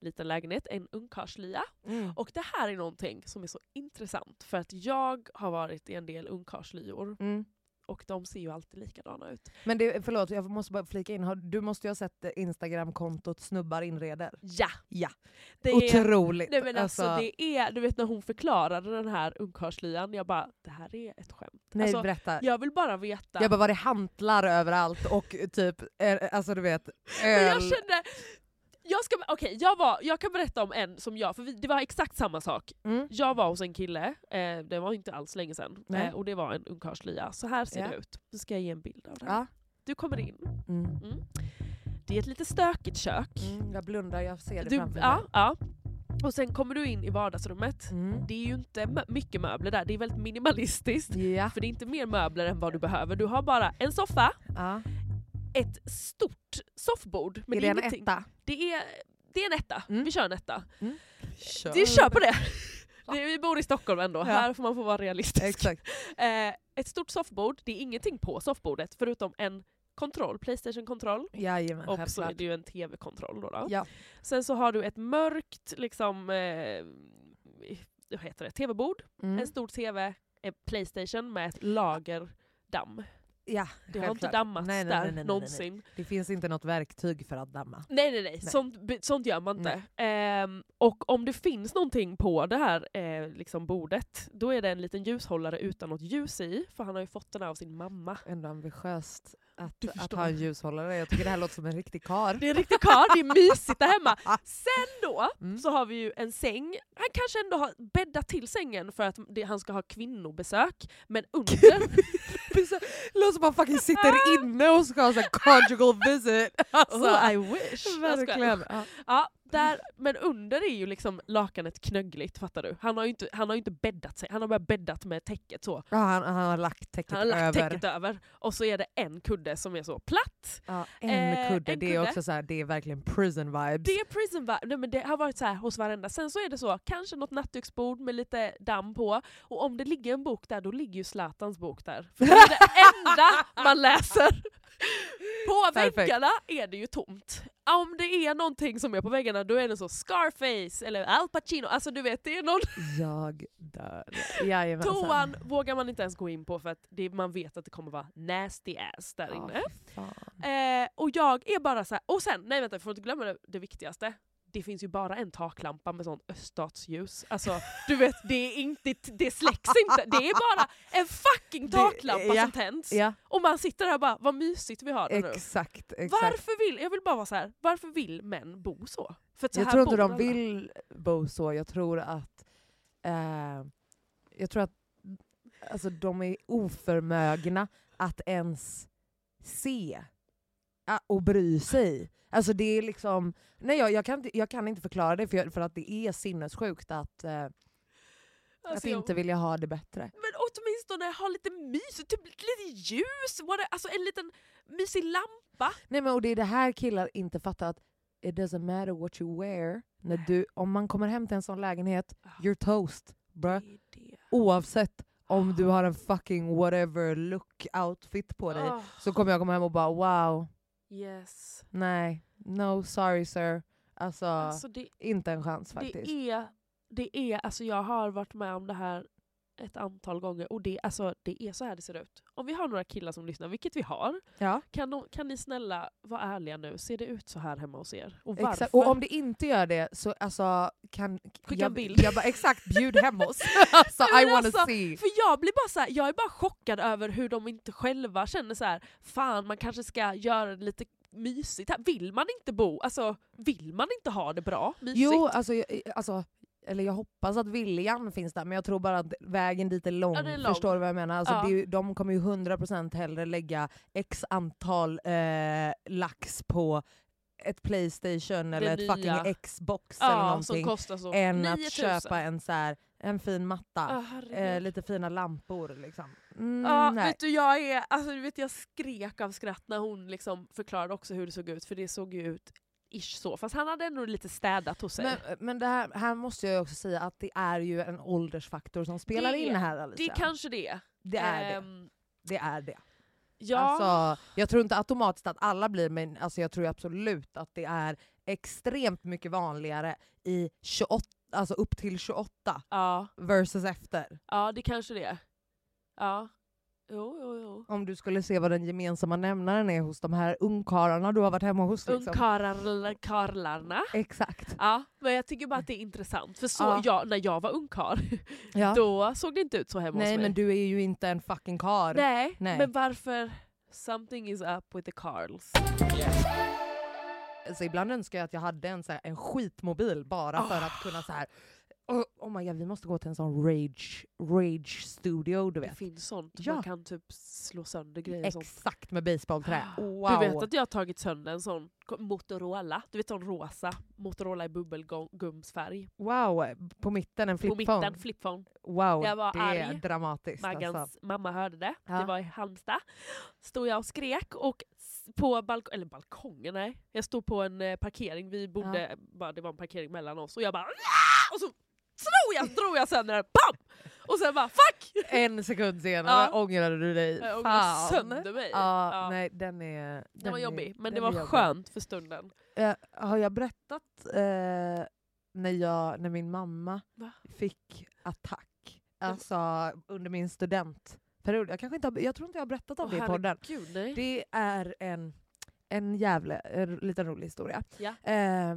liten lägenhet, en ungkarlslya. Mm. Och det här är någonting som är så intressant för att jag har varit i en del ungkarlslyor Mm. Och de ser ju alltid likadana ut. Men det, förlåt, jag måste bara flika in. Du måste ju ha sett eh, Instagramkontot Snubbar inreder. Ja! Ja. Det är, Otroligt. nej men alltså, det är, du vet när hon förklarade den här ungkarlslyan, jag bara det här är ett skämt. nej, alltså, berätta. jag vill bara veta. Jag bara, var det hantlar överallt och typ, eh, alltså du vet, Men jag öl. kände, jag, ska, okej, jag, var, jag kan berätta om en som jag, för vi, det var exakt samma sak. Mm. Jag var hos en kille, eh, det var inte alls länge sedan, eh, och det var en ungkarlslya. Så här ser Ja. det ut. Nu ska jag ge en bild av den. Ja. Du kommer in. Mm. Mm. Det är ett lite stökigt kök. Mm, jag blundar, jag ser det Du, framför ja, mig. ja. Och sen kommer du in i vardagsrummet. Mm. Det är ju inte mycket möbler där, det är väldigt minimalistiskt. Ja. För det är inte mer möbler än vad du behöver. Du har bara en soffa, ja. Ett stort soffbord. Men är det är en ingenting. etta? Det är, det är en etta. Mm. Vi kör en etta. Kör. Vi kör på det! vi bor i Stockholm ändå, Ja. här får man få vara realistisk. Exakt. Eh, ett stort soffbord, det är ingenting på soffbordet förutom en kontroll, Playstation-kontroll. Och så är det ju en TV-kontroll. Då, då. Ja. Sen så har du ett mörkt liksom, eh, vad heter det, TV-bord, Mm. en stor TV, en Playstation med ett lagerdamm. Ja, Det har inte dammats Nej, nej, där nej, nej. någonsin. Det finns inte något verktyg för att damma. Nej nej nej. Sånt, sånt gör man inte. Ehm, och om det finns någonting på det här eh, liksom bordet, då är det en liten ljushållare utan något ljus i, för han har ju fått den av sin mamma. Ändå ambitiöst att, att ha en ljushållare. Jag tycker det här låter som en riktig kar. Det är en riktig karl, det är mysigt där hemma. Sen då Mm. så har vi ju en säng. Han kanske ändå har bäddat till sängen för att det, han ska ha kvinnobesök, men under... Låter som att fucking sitter inne och ska ha här conjugal visit. Alltså, oh, I wish! Verkligen. Ja. Ja, där, men under är ju liksom lakanet knöggligt, fattar du? Han har ju inte, han har inte bäddat sig, han har bara bäddat med täcket så. Ja, han, han har lagt täcket Han har lagt över. täcket över, och så är det en kudde som är så platt. Ja, en Eh, kudde, en det är kudde. också så här, det är verkligen prison vibes. Det är prison vibe. Nej, men det har varit så här hos varenda. Sen så är det så, kanske något nattduksbord med lite damm på. Och om det ligger en bok där, då ligger ju Zlatans bok där. För det är det enda man läser. På Perfekt. väggarna är det ju tomt. Om det är någonting som är på väggarna, då är det så Scarface eller Al Pacino. Alltså du vet, det är någon... Jag dör. Jajamensan. Toan vågar man inte ens gå in på för att det, man vet att det kommer vara nasty ass där inne. fan. Eh, och jag är bara så här, och sen, nej vänta, vi får inte glömma det, det viktigaste. Det finns ju bara en taklampa med sån öststatsljus. Alltså, du vet, det, är inte, det släcks inte. Det är bara en fucking Det- taklampa ja, som tänds. Ja, Och man sitter där och bara, vad mysigt vi har det nu. exakt. exakt. Varför vill, jag vill bara vara så här, varför vill män bo så? För så Jag här tror inte de alla. vill bo så, jag tror att eh, jag tror att alltså, de är oförmögna att ens se och bry sig. Alltså det är liksom, nej jag, jag, kan, inte, jag kan inte förklara det för, för att det är sinnessjukt att, eh, att Alltså, jag- inte vilja ha det bättre. Men åtminstone ha lite mys, typ lite ljus, what- alltså en liten mysig lampa. Nej men och det är det här killar inte fattar att it doesn't matter what you wear. När du, om man kommer hem till en sån lägenhet, you're toast. Bruh. Oavsett om du har en fucking whatever look outfit på dig Ah, så kommer jag komma hem och bara wow, yes. nej, no sorry sir. Alltså, Alltså det, inte en chans faktiskt. det är, det är, alltså jag har varit med om det här ett antal gånger och det, alltså, det är så här det ser ut. Om vi har några killar som lyssnar, vilket vi har, ja. kan, de, kan ni snälla vara ärliga nu? Ser det ut så här hemma hos er? Och varför? Exakt. Och om det inte gör det så alltså, kan... Skicka jag, en bild. Jag bara, exakt, bjud hem oss. alltså, I wanna alltså, see. För jag blir bara så här, jag är bara chockad över hur de inte själva känner så här. fan man kanske ska göra det lite mysigt här. Vill man inte bo, alltså vill man inte ha det bra, mysigt? Jo, alltså, jag- alltså, eller jag hoppas att viljan finns där men jag tror bara att vägen dit är lång. Ja, det är lång. Förstår du vad jag menar? Alltså, Ja. det ju, de kommer ju 100% hellre lägga x antal eh, lax på ett Playstation eller ett nya. fucking Xbox eller ja, som någonting så. än 9 000. att köpa en, så här, en fin matta. Herregud. eh, lite fina lampor liksom. Mm, Ja, nej. vet du, jag, är, alltså, du vet, jag skrek av skratt när hon liksom förklarade också hur det såg ut, för det såg ju ut ish så. Fast han hade ändå lite städat hos sig. Men, men det här, här måste jag också säga att det är ju en åldersfaktor som spelar Det in är- här det Alicia. är kanske det. det är det. Ehm, Det är det. Ja, Alltså, jag tror inte automatiskt att alla blir, men alltså, jag tror absolut att det är extremt mycket vanligare i 28, alltså upp till 28 ja, versus efter. ja, det kanske det är. Ja. Jo, jo, jo. Om du skulle se vad den gemensamma nämnaren är hos de här ungkarlarna du har varit hemma hos. Liksom. Ungkarlarna. Exakt. Ja, men jag tycker bara att det är intressant. För så, Ja. jag, när jag var ungkarl, Ja. då såg det inte ut så hemma Nej hos mig. men du är ju inte en fucking kar. Nej, Nej. men varför? Something is up with the Carls. Så ibland önskar jag att jag hade en, så här, en skitmobil bara för att kunna så här. Oh, oh my god, vi måste gå till en sån rage, rage studio, du Det vet. finns sånt, Ja. man kan typ slå sönder grejer och sånt. Exakt med baseballträ. Wow. Du vet att jag har tagit sönder en sån Motorola, du vet sån rosa Motorola i bubbelgumsfärg. Wow, på mitten en På flipphone. mitten, flipphone. Wow, Jag var det är arg. dramatiskt. Maggans Alltså. mamma hörde det, Ja. det var i Halmstad. Stod jag och skrek och på balk eller balkongen, nej. Jag stod på en eh, parkering, vi bodde, bara, det var en parkering mellan oss och jag bara och så slog jag, drog jag sönder den, BAM! Och sen bara fuck! En sekund senare Ja. ångrade du dig. Jag ångrade sönder mig. Ja, Ja. Nej, den är... Den var är- jobbig, men den det var jobbig. skönt för stunden. Eh, har jag berättat eh, när, jag, när min mamma Va? fick attack? Alltså under min studentperiod. Jag, kanske inte har, jag tror inte jag har berättat om Åh, det i podden. nej. Det är en, en jävla en liten rolig historia. Ja. Eh,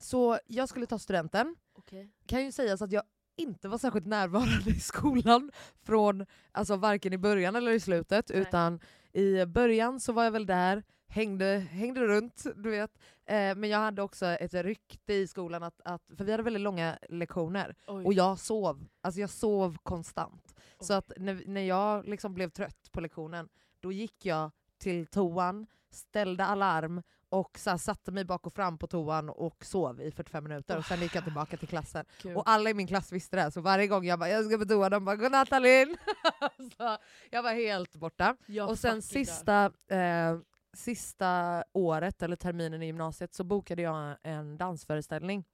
så jag skulle ta studenten. Okej. kan ju sägas att jag inte var särskilt närvarande i skolan från alltså varken i början eller i slutet. Nej. Utan i början så var jag väl där, hängde, hängde runt, du vet. Eh, men jag hade också ett rykte i skolan, att, att, för vi hade väldigt långa lektioner. Oj. Och jag sov. Alltså jag sov konstant. Så Oj. att när, när jag liksom blev trött på lektionen, då gick jag till toan, ställde alarm och så här, satte mig bak och fram på toan och sov i 45 minuter. Och sen gick jag tillbaka till klassen. Kul. Och alla i min klass visste det, så varje gång jag bara “jag ska på toa” de bara “godnatt Alin”. jag var helt borta. Jag och sen sista, eh, sista året, eller terminen i gymnasiet, så bokade jag en dansföreställning.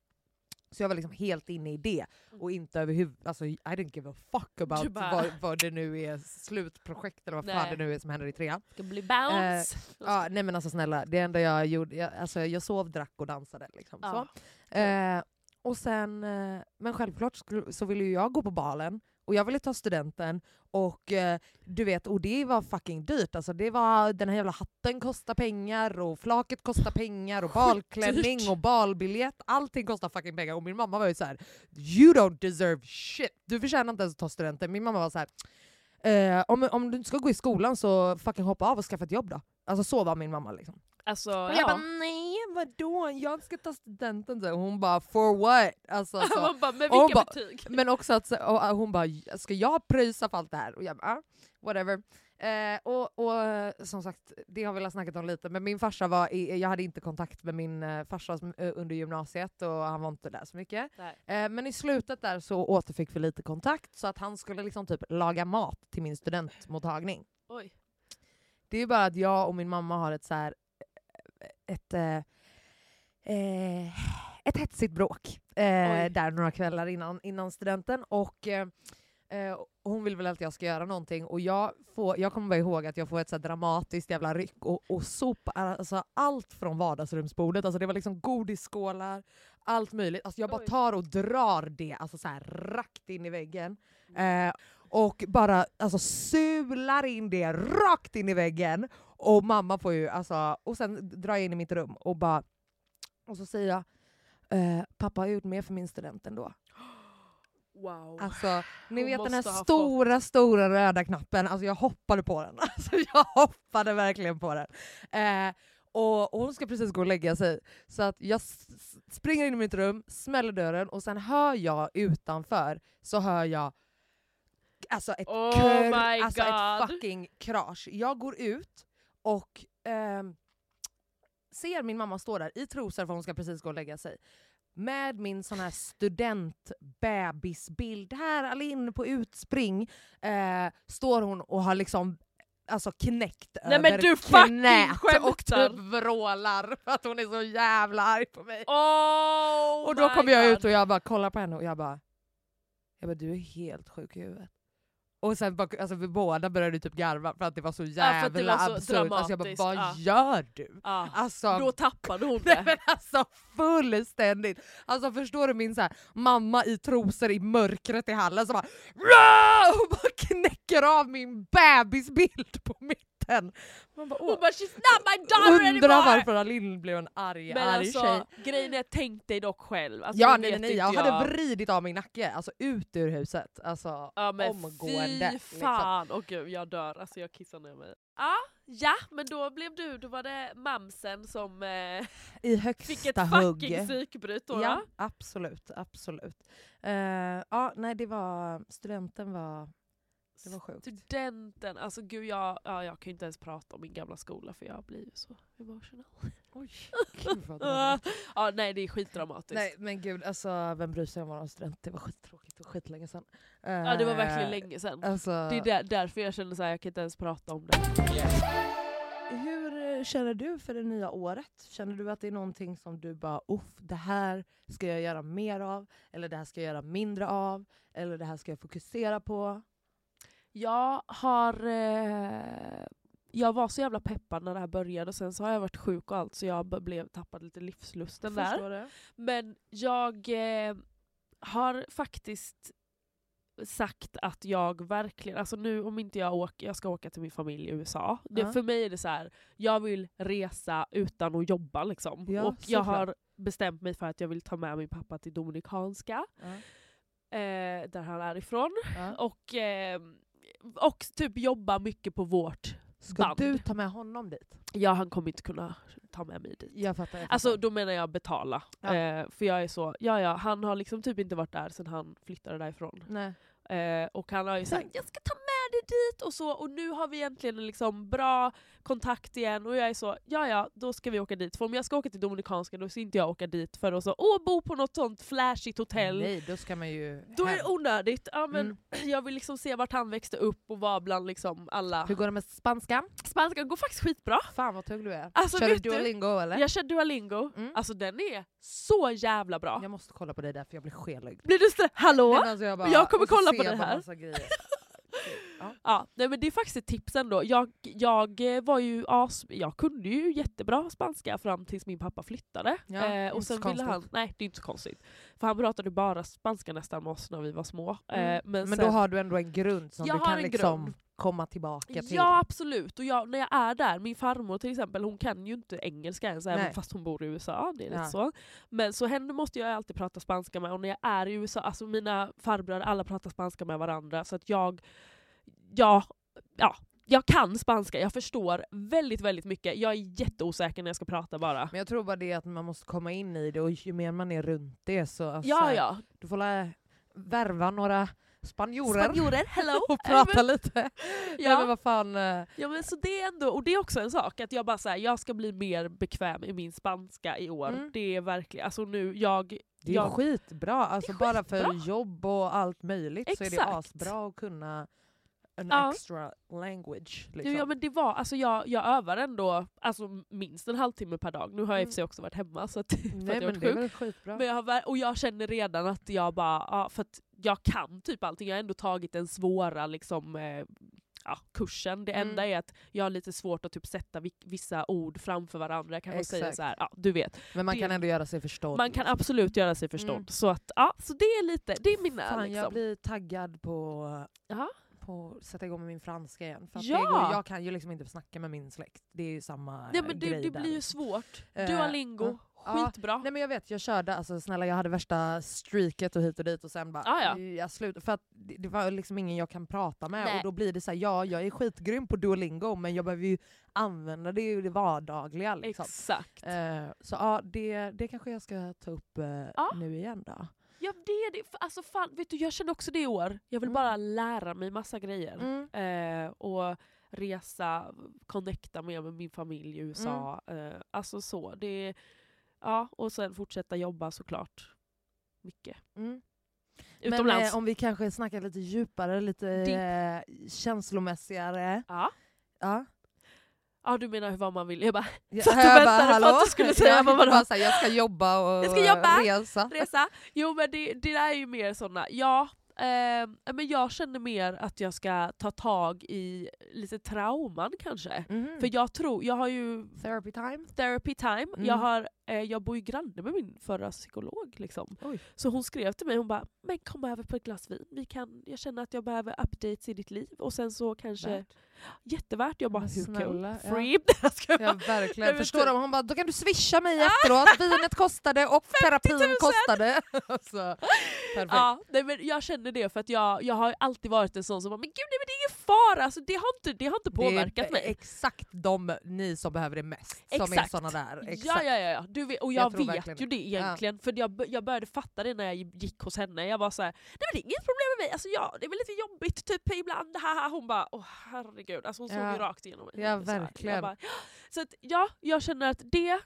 Så jag var liksom helt inne i det och inte överhuvud... Alltså, I didn't give a fuck about bara- vad, vad det nu är, slutprojekt eller vad fan det nu är som händer i trean. Ska bli bounce. Ja, nej men alltså snälla, det enda jag gjorde, jag, alltså, jag sov, drack och dansade. Liksom, Ja. så. Eh, och sen, eh, men självklart så ville ju jag gå på balen och jag ville ta studenten och eh, du vet, och det var fucking dyrt. Alltså, det var, den här jävla hatten kostar pengar och flaket kostar pengar och balklänning och balbiljett. Allting kostar fucking pengar och min mamma var ju så här: “You don't deserve shit, du förtjänar inte ens att ta studenten”. Min mamma var så här. Eh, om, om du inte ska gå i skolan så fucking hoppa av och skaffa ett jobb då. Alltså så var min mamma liksom. Alltså, Och jag ja. bara nej vadå, jag ska ta studenten. Så hon bara for what? Alltså, så. Man bara, med Och hon vilka betyg? Men också att och hon bara ska jag pröjsa för allt det här? Och jag bara ah, whatever. Eh, och, och som sagt, det har vi väl snackat om lite, men min farsa var i, jag hade inte kontakt med min eh, farsa eh, under gymnasiet och han var inte där så mycket. Eh, men i slutet där så återfick vi lite kontakt så att han skulle liksom typ laga mat till min studentmottagning. Oj. Det är bara att jag och min mamma har ett så här, ett, eh, eh, ett hetsigt bråk eh, där några kvällar innan, innan studenten. Och eh, eh, hon vill väl att jag ska göra någonting och jag, får, jag kommer bara ihåg att jag får ett så dramatiskt jävla ryck och, och sopar alltså allt från vardagsrumsbordet. Alltså det var liksom godisskålar, allt möjligt. Alltså jag bara tar och drar det alltså så här rakt in i väggen. Eh, och bara alltså, sular in det rakt in i väggen. Och mamma får ju, alltså, och sen drar jag in i mitt rum och bara, och så säger jag eh, pappa har gjort mer för min student ändå. Wow. Alltså, ni Hon vet den här måste ha stora, stora röda knappen, alltså jag hoppade på den. Alltså jag hoppade verkligen på den. Eh, och, och hon ska precis gå och lägga sig. Så att jag springer in i mitt rum, smäller dörren och sen hör jag utanför, så hör jag alltså ett, Oh my alltså ett God. fucking krasch. Jag går ut och ehm, ser min mamma stå där i trosor för hon ska precis gå och lägga sig. Med min sån här studentbebisbild här, Alin på utspring, eh, står hon och har liksom alltså knäckt Nej, men över du fucking knät och skämtar. typ vrålar för att hon är så jävla arg på mig. Oh och då kommer jag ut och jag bara kollar på henne och jag bara, jag bara du är helt sjuk i huvudet. Och sen bara, alltså, vi båda började typ garva för att det var så jävla så absurt. Alltså jag bara, vad ja. gör du? Ja. Alltså, Då tappade hon det. men alltså fullständigt! Alltså förstår du min så här, mamma i trosor i mörkret i hallen som bara, och bara knäcker av min bebisbild på mitten. Man bara, Hon bara “she's not my daughter Undrar anymore!” varför Alin blev en arg, Men arg alltså, tjej. grejen är, tänk dig dock själv. Alltså, Ja nej nej, nej, inte jag hade vridit av min nacke, alltså ut ur huset. Alltså Ja men omgående. fy liksom. fan, åh gud jag dör, alltså jag kissar ner mig. Ja, ja men då blev du, då var det mamsen som eh, I fick ett högsta fucking psykbryt då. Ja, va? absolut. absolut. Eh, ja, nej, det var, studenten var, det var sjukt. Studenten, alltså gud jag, ja, jag kan ju inte ens prata om min gamla skola för jag blir ju så emotional. Oj, gud vad ja nej det är skitdramatiskt. Nej men gud, alltså vem bryr sig om våran student? Det var skittråkigt och skitlänge sedan. Ja det var Eh, verkligen länge sedan. Alltså, Det är där, därför jag känner såhär, jag kan inte ens prata om det. Hur eh, känner du för det nya året? Känner du att det är någonting som du bara uff, det här ska jag göra mer av, eller det här ska jag göra mindre av, eller det här ska jag fokusera på? Jag har... Eh, jag var så jävla peppad när det här började, sen så har jag varit sjuk och allt så jag blev, tappade lite livslusten där. Förstår det? Men jag eh, har faktiskt sagt att jag verkligen, alltså nu om inte jag åker, jag ska åka till min familj i USA. Det, Ja. För mig är det så här, jag vill resa utan att jobba liksom. Ja, och jag såklart. har bestämt mig för att jag vill ta med min pappa till Dominikanska, Ja. eh, där han är ifrån. Ja. Och, eh, och typ jobba mycket på vårt Ska band. du ta med honom dit? Ja, han kommer inte kunna ta med mig dit. Jag fattar. Jag fattar. Alltså då menar jag betala. Ja. Eh, för jag är så, ja ja, han har liksom typ inte varit där sedan han flyttade därifrån. Nej. Eh, och han har ju sagt jag ska ta med dig dit och så och nu har vi egentligen en liksom bra kontakt igen och jag är så, ja ja då ska vi åka dit. För om jag ska åka till Dominikanska då ska inte jag åka dit för att så, åh bo på något sånt flashigt hotell. Nej, då ska man ju Då är det onödigt. Ja, men Mm. Jag vill liksom se vart han växte upp och var bland liksom alla. Hur går det med spanskan? Spanska går faktiskt skitbra. Fan vad tung du är. Alltså, Kör du Duolingo eller? Jag kör Duolingo, Mm. alltså den är så jävla bra. Jag måste kolla på dig där för jag blir skelögd. Blir du så hallå? Nej, alltså jag, bara, Jag kommer kolla på det här. Ja. Ja, nej men det är faktiskt ett tips ändå. Jag, jag eh, var ju as, jag kunde ju jättebra spanska fram tills min pappa flyttade. Ja, eh, och sen ville han, nej det är inte så konstigt. För han pratade bara spanska nästan med oss när vi var små. Eh, Mm. men Men sen, då har du ändå en grund som du kan liksom grund. komma tillbaka till. Ja absolut, och jag, när jag är där, min farmor till exempel, hon kan ju inte engelska ens även fast hon bor i USA. Det är Ja. så. Men så henne måste jag alltid prata spanska med och när jag är i USA, alltså mina farbröder alla pratar spanska med varandra så att jag, ja, ja, jag kan spanska, jag förstår väldigt väldigt mycket. Jag är jätteosäker när jag ska prata bara. Men jag tror bara det att man måste komma in i det och ju mer man är runt det så alltså, Ja ja, du får lä- värva några spanjorer spanjorer, hello! och prata lite. Ja. Ja. men vad fan, eh, Ja men så det är ändå, och det är också en sak, att jag bara säger jag ska bli mer bekväm i min spanska i år. Mm. Det är verkligen, alltså nu, jag... det är jag, skitbra. Alltså är bara för skitbra. jobb och allt möjligt så är det Exakt. asbra att kunna an Ja. extra language. Liksom. ja men det var, alltså jag, jag övar ändå alltså, minst en halvtimme per dag. Nu har jag i och för sig också varit hemma så att, för att Nej jag men det är skitbra. Men jag har, och jag känner redan att jag bara, ja, för att jag kan typ allting. Jag har ändå tagit den svåra liksom, eh, ja, kursen. Det Mm. enda är att jag har lite svårt att typ sätta vi- vissa ord framför varandra. Jag kanske säger Exakt. så här, ja du vet. Men man det- kan ändå göra sig förstådd. Man kan absolut göra sig förstådd. Mm. Så, att, ja, så det är lite, det är mina Fan, jag liksom. blir taggad på, Ja. På att sätta igång med min franska igen. För Ja! går, jag kan ju liksom inte snacka med min släkt. Det är ju samma Nej, men det, grej det där, blir ju svårt. Eh, Duolingo, ja. skitbra. Nej men jag vet, jag körde, alltså snälla jag hade värsta streaket och hit och dit och sen bara, Ah, ja. jag slutade. För att det, det var liksom ingen jag kan prata med Nej. och då blir det så här, ja jag är skitgrym på Duolingo men jag behöver ju använda det i det vardagliga. Liksom. Exakt. Eh, så ja, det, det kanske jag ska ta upp Ja. nu igen då. Ja det är det. Alltså fan, vet du, jag känner också det i år. Jag vill Mm. bara lära mig massa grejer. Mm. Eh, och resa, connecta mer med min familj i USA. Eh, alltså så. Det, ja, och sen fortsätta jobba såklart. Mycket. Mm. Utomlands. Men eh, om vi kanske snackar lite djupare, lite eh, känslomässigare. ja. Ja. Ja, du menar vad man vill. Jag bara, Jag, Så att du jag väntade på att du skulle säga jag, vad bara så här, jag ska jobba och Jag ska jobba. resa. resa. Jo men det, det där är ju mer såna, ja. Eh, men jag känner mer att jag ska ta tag i lite trauman kanske. Mhm. För jag tror, jag har ju Therapy time. therapy time. Mm. Jag, har, eh, jag bor ju granne med min förra psykolog. Liksom. Oj. Så hon skrev till mig, hon bara “men kom över på ett glas vin. Vi kan, jag känner att jag behöver updates i ditt liv. Och sen så kanske, Värt. jättevärt. Jag bara hur snälla, ja. Free? Jag ska Ja verkligen. Men Förstår du? Hon bara, då kan du swisha mig efteråt. Vinet kostade och terapin kostade. så, perfekt. ja, nej, men jag känner det för att jag, jag har alltid varit en sån som bara “men gud nej, men det är ingen fara, alltså, det, har inte, det har inte påverkat det är mig”. exakt de ni som behöver det mest som är Exakt. såna där. Exakt. Ja, ja, ja, ja. Du vet, och Jag jag, vet verkligen ju det. egentligen, för jag, jag började fatta det när jag gick hos henne. Jag var så här, nej men det är inget problem med mig, alltså, ja, det är väl lite jobbigt typ ibland. Haha. Hon bara, åh herregud, alltså, hon såg Ja. ju rakt igenom mig. Ja, Så verkligen. Jag bara, så att, ja, jag känner att det, Ja.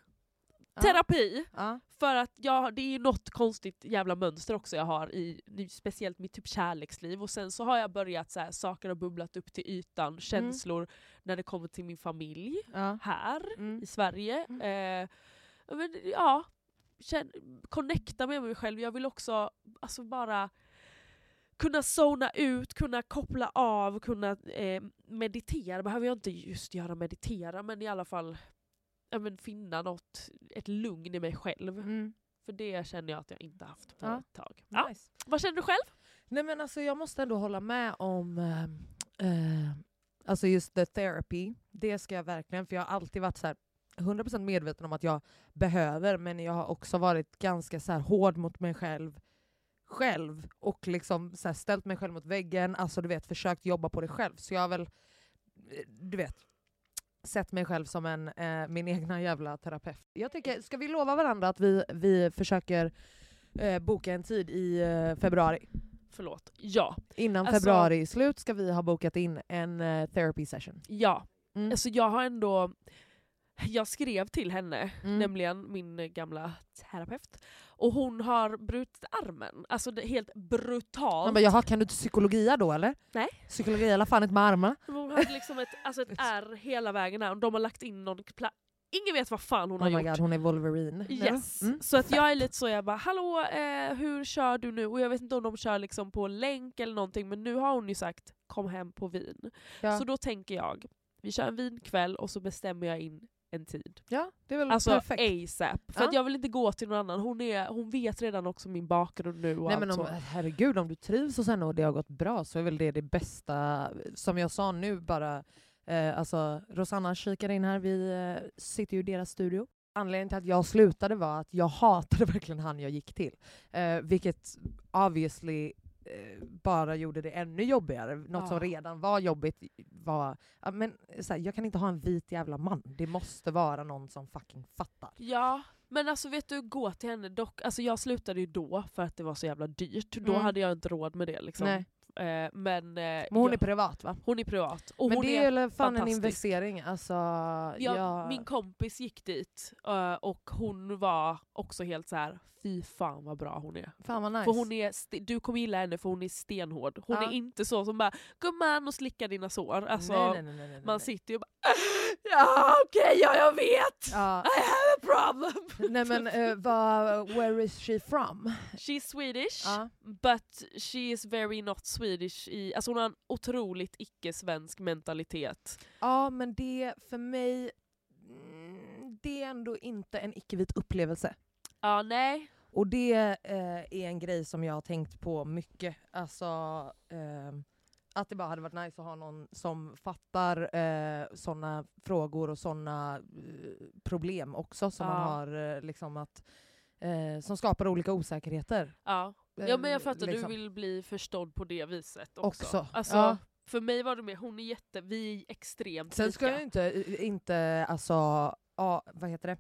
Terapi, Ja. för att jag, det är något konstigt jävla mönster också jag har i speciellt mitt typ kärleksliv. Och sen så har jag börjat så här, saker har bubblat upp till ytan, känslor när det kommer till min familj Ja. här Mm. i Sverige. Mm. Eh, men, ja, känn, connecta med mig själv. Jag vill också alltså bara kunna zona ut, kunna koppla av, kunna eh, meditera. Behöver jag inte just göra meditera men i alla fall ja, men finna något, ett lugn i mig själv. Mm. För det känner jag att jag inte haft på Ja. ett tag. Ja. Nice. Vad känner du själv? Nej men alltså jag måste ändå hålla med om eh, eh, alltså just the therapy. Det ska jag verkligen, för jag har alltid varit så här 100% medveten om att jag behöver, men jag har också varit ganska så här hård mot mig själv själv och liksom så här ställt mig själv mot väggen, alltså du vet försökt jobba på det själv. Så jag har väl, eh, du vet, sett mig själv som en, eh, min egna jävla terapeut. Jag tycker, ska vi lova varandra att vi, vi försöker eh, boka en tid i eh, februari? Förlåt. Ja. Innan Alltså- februari är slut ska vi ha bokat in en eh, therapy session. Ja. Mm. Alltså jag har ändå... Jag skrev till henne, Mm. nämligen min gamla terapeut, och hon har brutit armen. Alltså helt brutalt. Man bara, jaha kan du inte psykologia då eller? Nej. Psykologi i alla fall inte med armarna. Hon hade liksom ett, alltså ett ärr hela vägen där och de har lagt in någon... Ingen vet vad fan hon Oh har gjort. god, hon är Wolverine. Yes. Mm. Så att jag är lite så, jag bara hallå eh, hur kör du nu? Och jag vet inte om de kör liksom på länk eller någonting men nu har hon ju sagt kom hem på vin. Ja. Så då tänker jag, vi kör en vinkväll och så bestämmer jag in en tid. ja, det är väl Alltså perfekt. ASAP. För Ja. att jag vill inte gå till någon annan. Hon, är, hon vet redan också min bakgrund nu och Nej, allt men om, så. herregud, om du trivs hos henne och det har gått bra så är väl det det bästa. Som jag sa nu bara, eh, alltså Rosanna kikar in här, vi eh, sitter ju i deras studio. Anledningen till att jag slutade var att jag hatade verkligen han jag gick till. Eh, vilket obviously bara gjorde det ännu jobbigare. Något som Ja. redan var jobbigt var... Men, så här, jag kan inte ha en vit jävla man. Det måste vara någon som fucking fattar. Ja, men alltså vet du, gå till henne dock. Alltså jag slutade ju då för att det var så jävla dyrt. Då Mm. hade jag inte råd med det. Liksom. Nej. Eh, men eh, Men hon ja, är privat va? hon är privat. Och Men hon det är väl fan en investering. Alltså, Ja, jag- Min kompis gick dit eh, och hon var också helt så här. fy fan vad bra hon är. fan vad nice. För hon är du kommer gilla henne för hon är stenhård. Hon Ja. är inte så som bara gumman och slickar dina sår. Alltså, nej, nej, nej, man sitter ju och bara ja okej ja jag vet! Ja. I have a problem! Nej men uh, vad, where is she from? She's Swedish Ja. but she is very not Swedish. I, alltså hon har en otroligt icke-svensk mentalitet. ja men det för mig, mm, det är ändå inte en icke-vit upplevelse. Ja nej. Och det eh, är en grej som jag har tänkt på mycket. Alltså, ehm, att det bara hade varit nice att ha någon som fattar eh, såna frågor och såna eh, problem också som man Ja. har eh, liksom att eh, som skapar olika osäkerheter. Ja. Eh, ja men jag fattar, liksom. du vill bli förstådd på det viset också. Också, Alltså, ja. För mig var det mer, hon är jätte, vi är extremt Sen ska lika. jag inte, inte alltså, ja, vad heter det?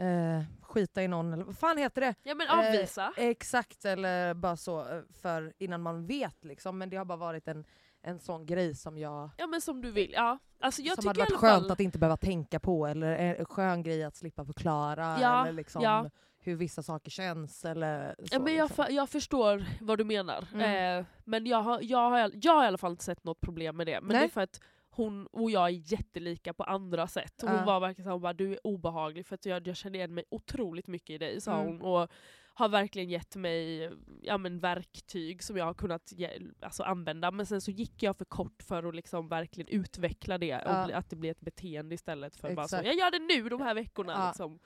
Eh, skita i någon, eller vad fan heter det? Ja men Eh, avvisa. Exakt, eller bara så eh, för innan man vet liksom. Men det har bara varit en, en sån grej som jag Ja men som du vill. Ja. Alltså, jag som hade varit skönt fall, att inte behöva tänka på, eller en skön grej att slippa förklara, Ja, eller liksom ja. hur vissa saker känns. Eller så, Ja, men jag, liksom. jag förstår vad du menar. Mm. Eh, men jag har, jag, har, jag har i alla fall inte sett något problem med det. Men Nej. det är för att hon och jag är jättelika på andra sätt. Hon Ja. var verkligen såhär, bara, du är obehaglig för att jag, jag känner igen mig otroligt mycket i dig, sa Mm. hon. Och har verkligen gett mig ja, men verktyg som jag har kunnat ge, alltså, använda. Men sen så gick jag för kort för att liksom verkligen utveckla det. Ja. Och att det blir ett beteende istället för bara så, Exakt. jag gör det nu de här veckorna. Ja. Liksom.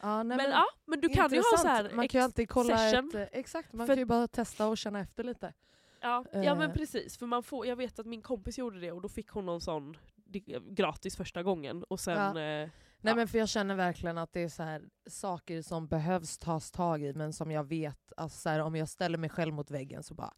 ja, nej, Men, ja, men du kan ju ha så här Man kan ju alltid kolla session. ett, eh, exakt, man För- kan ju bara testa och känna efter lite. Ja, ja men Eh. precis. För man får, jag vet att min kompis gjorde det och då fick hon någon sån gratis första gången. Och sen... Ja. Eh, Nej Ja. men för jag känner verkligen att det är så här, saker som behövs tas tag i men som jag vet, alltså så här, om jag ställer mig själv mot väggen så bara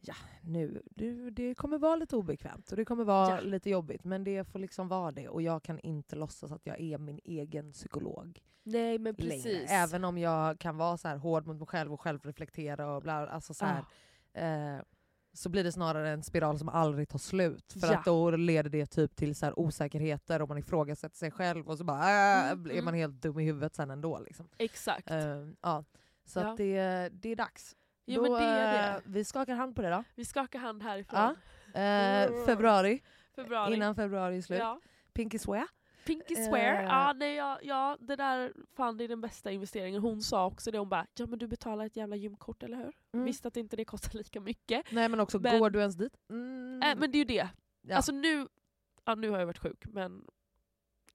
Ja, nu, du, det kommer vara lite obekvämt och det kommer vara Ja. lite jobbigt men det får liksom vara det och jag kan inte låtsas att jag är min egen psykolog nej men längre. precis. Även om jag kan vara så här hård mot mig själv och självreflektera och bla, alltså så här, eh, så blir det snarare en spiral som aldrig tar slut. För Ja. att då leder det typ till så osäkerheter och man ifrågasätter sig själv och så bara äh, Mm, är man mm. helt dum i huvudet sen ändå. Liksom. Exakt. Eh, ja. Så Ja. att det, det är dags. jo då, men det är eh, det. Vi skakar hand på det då. Vi skakar hand härifrån. Ja. Eh, februari, Februari. innan februari är slut. Ja. Pinky swear. Pinky swear. Eh. Ja, nej, ja, ja, det där fan det är den bästa investeringen. Hon sa också det, hon bara ja men du betalar ett jävla gymkort eller hur? Mm. Visste att inte det kostar lika mycket. Nej men också, Men- går du ens dit? Mm. Äh, men det är ju det. Ja. Alltså nu, ja, nu har jag varit sjuk men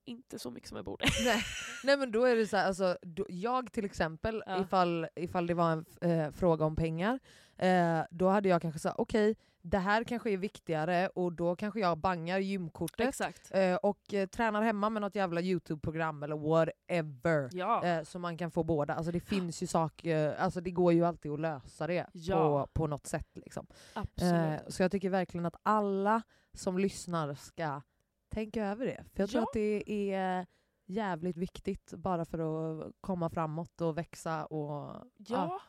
inte så mycket som jag borde. Nej. Nej men då är det så här, alltså, då, jag till exempel, Ja. ifall, ifall det var en eh, fråga om pengar, eh, då hade jag kanske sagt okej, det här kanske är viktigare och då kanske jag bangar gymkortet Exakt. eh, och eh, tränar hemma med något jävla YouTube-program eller whatever. Ja. Eh, så man kan få båda. Alltså det finns ju saker, alltså det går ju alltid att lösa det Ja. på, på något sätt. Liksom. Eh, så jag tycker verkligen att alla som lyssnar ska tänka över det. För jag tror Ja. att det är jävligt viktigt bara för att komma framåt och växa. Och, Ja.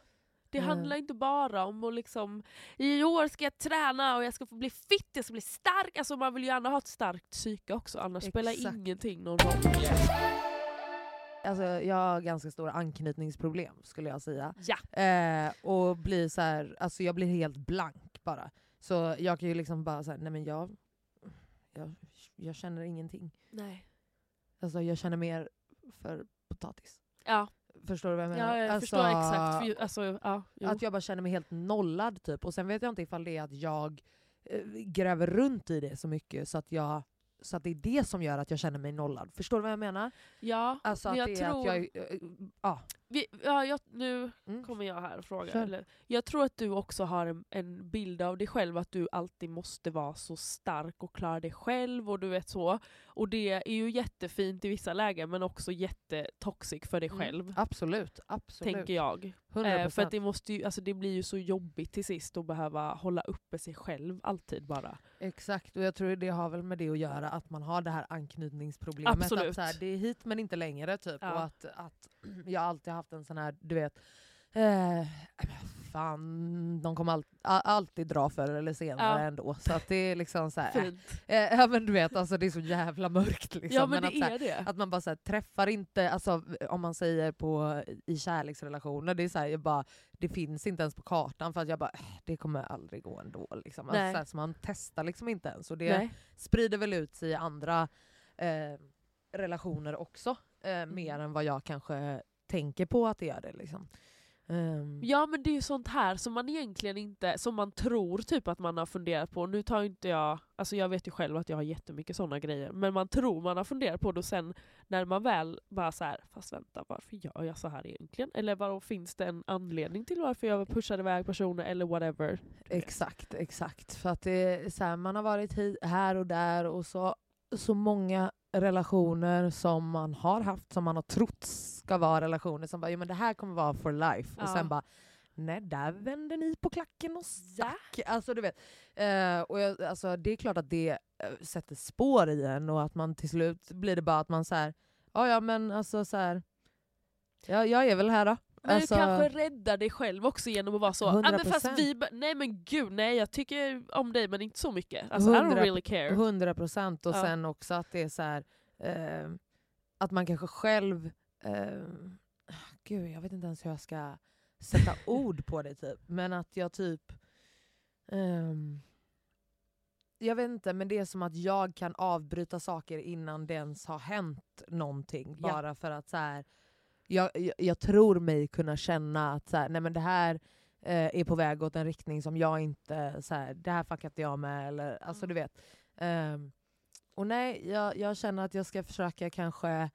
Det Eh. handlar inte bara om att liksom, i år ska jag träna och jag ska få bli fit, jag ska bli stark. Alltså man vill ju gärna ha ett starkt psyke också, annars spelar Exakt. ingenting någon roll. Alltså, jag har ganska stora anknytningsproblem skulle jag säga. Ja. Eh, och blir så här, alltså jag blir helt blank bara. Så jag kan ju liksom bara säga, nej men jag, jag, jag känner ingenting. Nej. Alltså jag känner mer för potatis. Ja, Förstår du vad jag menar? ja jag alltså, förstår exakt. För, alltså, ja. Att jag bara känner mig helt nollad typ. Och sen vet jag inte ifall det är att jag eh, gräver runt i det så mycket så att, jag, så att det är det som gör att jag känner mig nollad. Förstår du vad jag menar? ja, Alltså men att jag det tror... att jag... eh, Ja. Vi, ja, jag, nu Mm. kommer jag här och frågar. Eller, jag tror att du också har en, en bild av dig själv, att du alltid måste vara så stark och klara dig själv och du vet så. Och det är ju jättefint i vissa lägen men också jättetoxic för dig själv. Absolut, absolut. Tänker jag. 100%. Eh, för att det, måste ju, alltså det blir ju så jobbigt till sist att behöva hålla uppe sig själv alltid bara. Exakt, och jag tror det har väl med det att göra att man har det här anknytningsproblemet. Absolut. Att så här, det är hit men inte längre typ. Ja. Och att, att jag alltid haft en sån här, du vet, Eh, fan, de kommer all, alltid dra förr eller senare Ja. ändå. Så att det är liksom så här, Fint. eh, ja men du vet alltså det är så jävla mörkt liksom. Ja men att, det så här, att man bara här, träffar inte, alltså, om man säger på, i kärleksrelationer, det är så jag bara, det finns inte ens på kartan för att jag bara, "Äh, det kommer aldrig gå ändå. Liksom. Alltså, så, här, så man testar liksom inte ens. Och det Nej. sprider väl ut sig i andra eh, relationer också, eh, mer än vad jag kanske tänker på att det gör det. Liksom. Ehm, Ja men det är ju sånt här som man egentligen inte, som man tror typ att man har funderat på. Nu tar inte jag, alltså jag vet ju själv att jag har jättemycket såna grejer, men man tror man har funderat på det och sen när man väl bara så här, fast vänta varför gör jag så här egentligen? Eller vadå, finns det en anledning till varför jag pushade iväg personer eller whatever? Exakt, exakt. För att det så här, man har varit här och där och så, så många relationer som man har haft som man har trott ska vara relationer som bara jo, men det här kommer vara for life. Och Ja. sen bara nej där vände ni på klacken och stack. Alltså, du vet. Eh, och jag, alltså, det är klart att det eh, sätter spår i en och att man till slut blir det bara att man så här, ja ja men alltså så här, ja, jag är väl här då. Men Alltså- du kanske räddar dig själv också genom att vara så, ah, men fast 100%. vi, nej men gud nej jag tycker om dig men inte så mycket. Alltså I don't 100 really care. 100 procent. Och Ja. sen också att det är så här, eh, att man kanske själv... Eh, gud, jag vet inte ens hur jag ska sätta ord på det. typ. Men att jag typ... ehm, jag vet inte, men det är som att jag kan avbryta saker innan det ens har hänt någonting. Ja. Bara för att så här, jag, jag, jag tror mig kunna känna att så här, nej men det här eh, är på väg åt en riktning som jag inte... Så här, det här fuckar inte jag med. Eller, alltså, du vet. Ehm, och nej, jag, jag känner att jag ska försöka kanske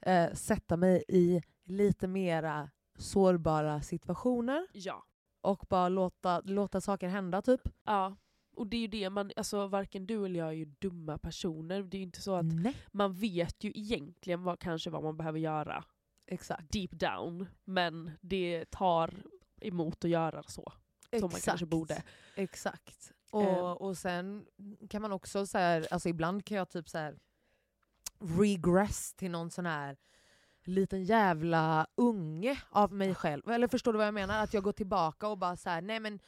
eh, sätta mig i lite mera sårbara situationer Ja. och bara låta, låta saker hända typ. ja. Och det är ju det man, alltså varken du eller jag är ju dumma personer. Det är ju inte så att Nej. man vet ju egentligen vad, kanske vad man behöver göra Exakt. deep down. Men det tar emot att göra så. Som man kanske borde. Exakt. Och, Ehm. och sen kan man också så här, alltså ibland kan jag typ så här regress till någon sån här liten jävla unge av mig själv. Eller förstår du vad jag menar? Att jag går tillbaka och bara så här, nej men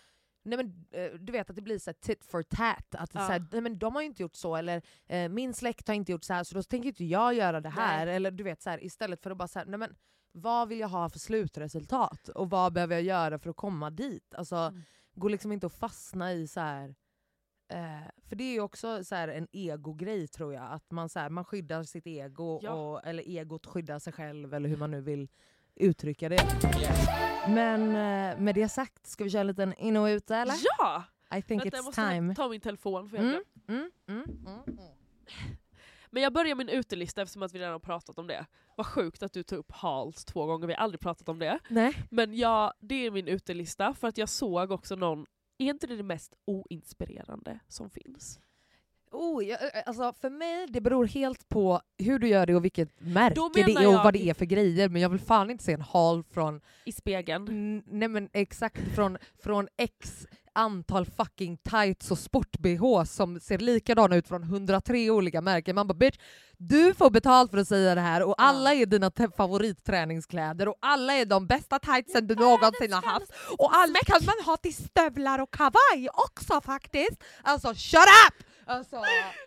Nej men eh, du vet att det blir så tit for tat. Att är så här, Ja. nej men de har ju inte gjort så, eller eh, min släkt har inte gjort så här så då tänker inte jag göra det här. Nej. Eller du vet så här, istället för att bara så här, nej men vad vill jag ha för slutresultat? Och vad behöver jag göra för att komma dit? Alltså, Mm. går liksom inte att fastna i så här. Eh, för det är ju också så här en egogrej tror jag. Att man, så man skyddar sitt ego, Ja. och, eller egot skyddar sig själv, eller hur man nu vill uttrycka det. Men eh, med det sagt, ska vi köra en liten in och ut eller? Ja! I think Vänta, jag it's måste time. ta min telefon. För jag Mm, mm, mm, mm, mm. Men jag börjar min utelista eftersom att vi redan har pratat om det. Vad sjukt att du tog upp Hals två gånger, vi har aldrig pratat om det. Nej. Men ja, det är min utelista för att jag såg också någon, är inte det det mest oinspirerande som finns? Oh, jag, eh, alltså för mig, det beror helt på hur du gör det och vilket märke det är och vad det är för grejer. Men jag vill fan inte se en hal från I spegeln. Nej men exakt från, från x antal fucking tights och sport-bh som ser likadana ut från 103 olika märken. Man bara bitch, du får betalt för att säga det här och alla är dina favoritträningskläder och alla är de bästa tightsen du någonsin har haft. Och alla kan man ha till stövlar och kavaj också faktiskt. Alltså shut up! Alltså,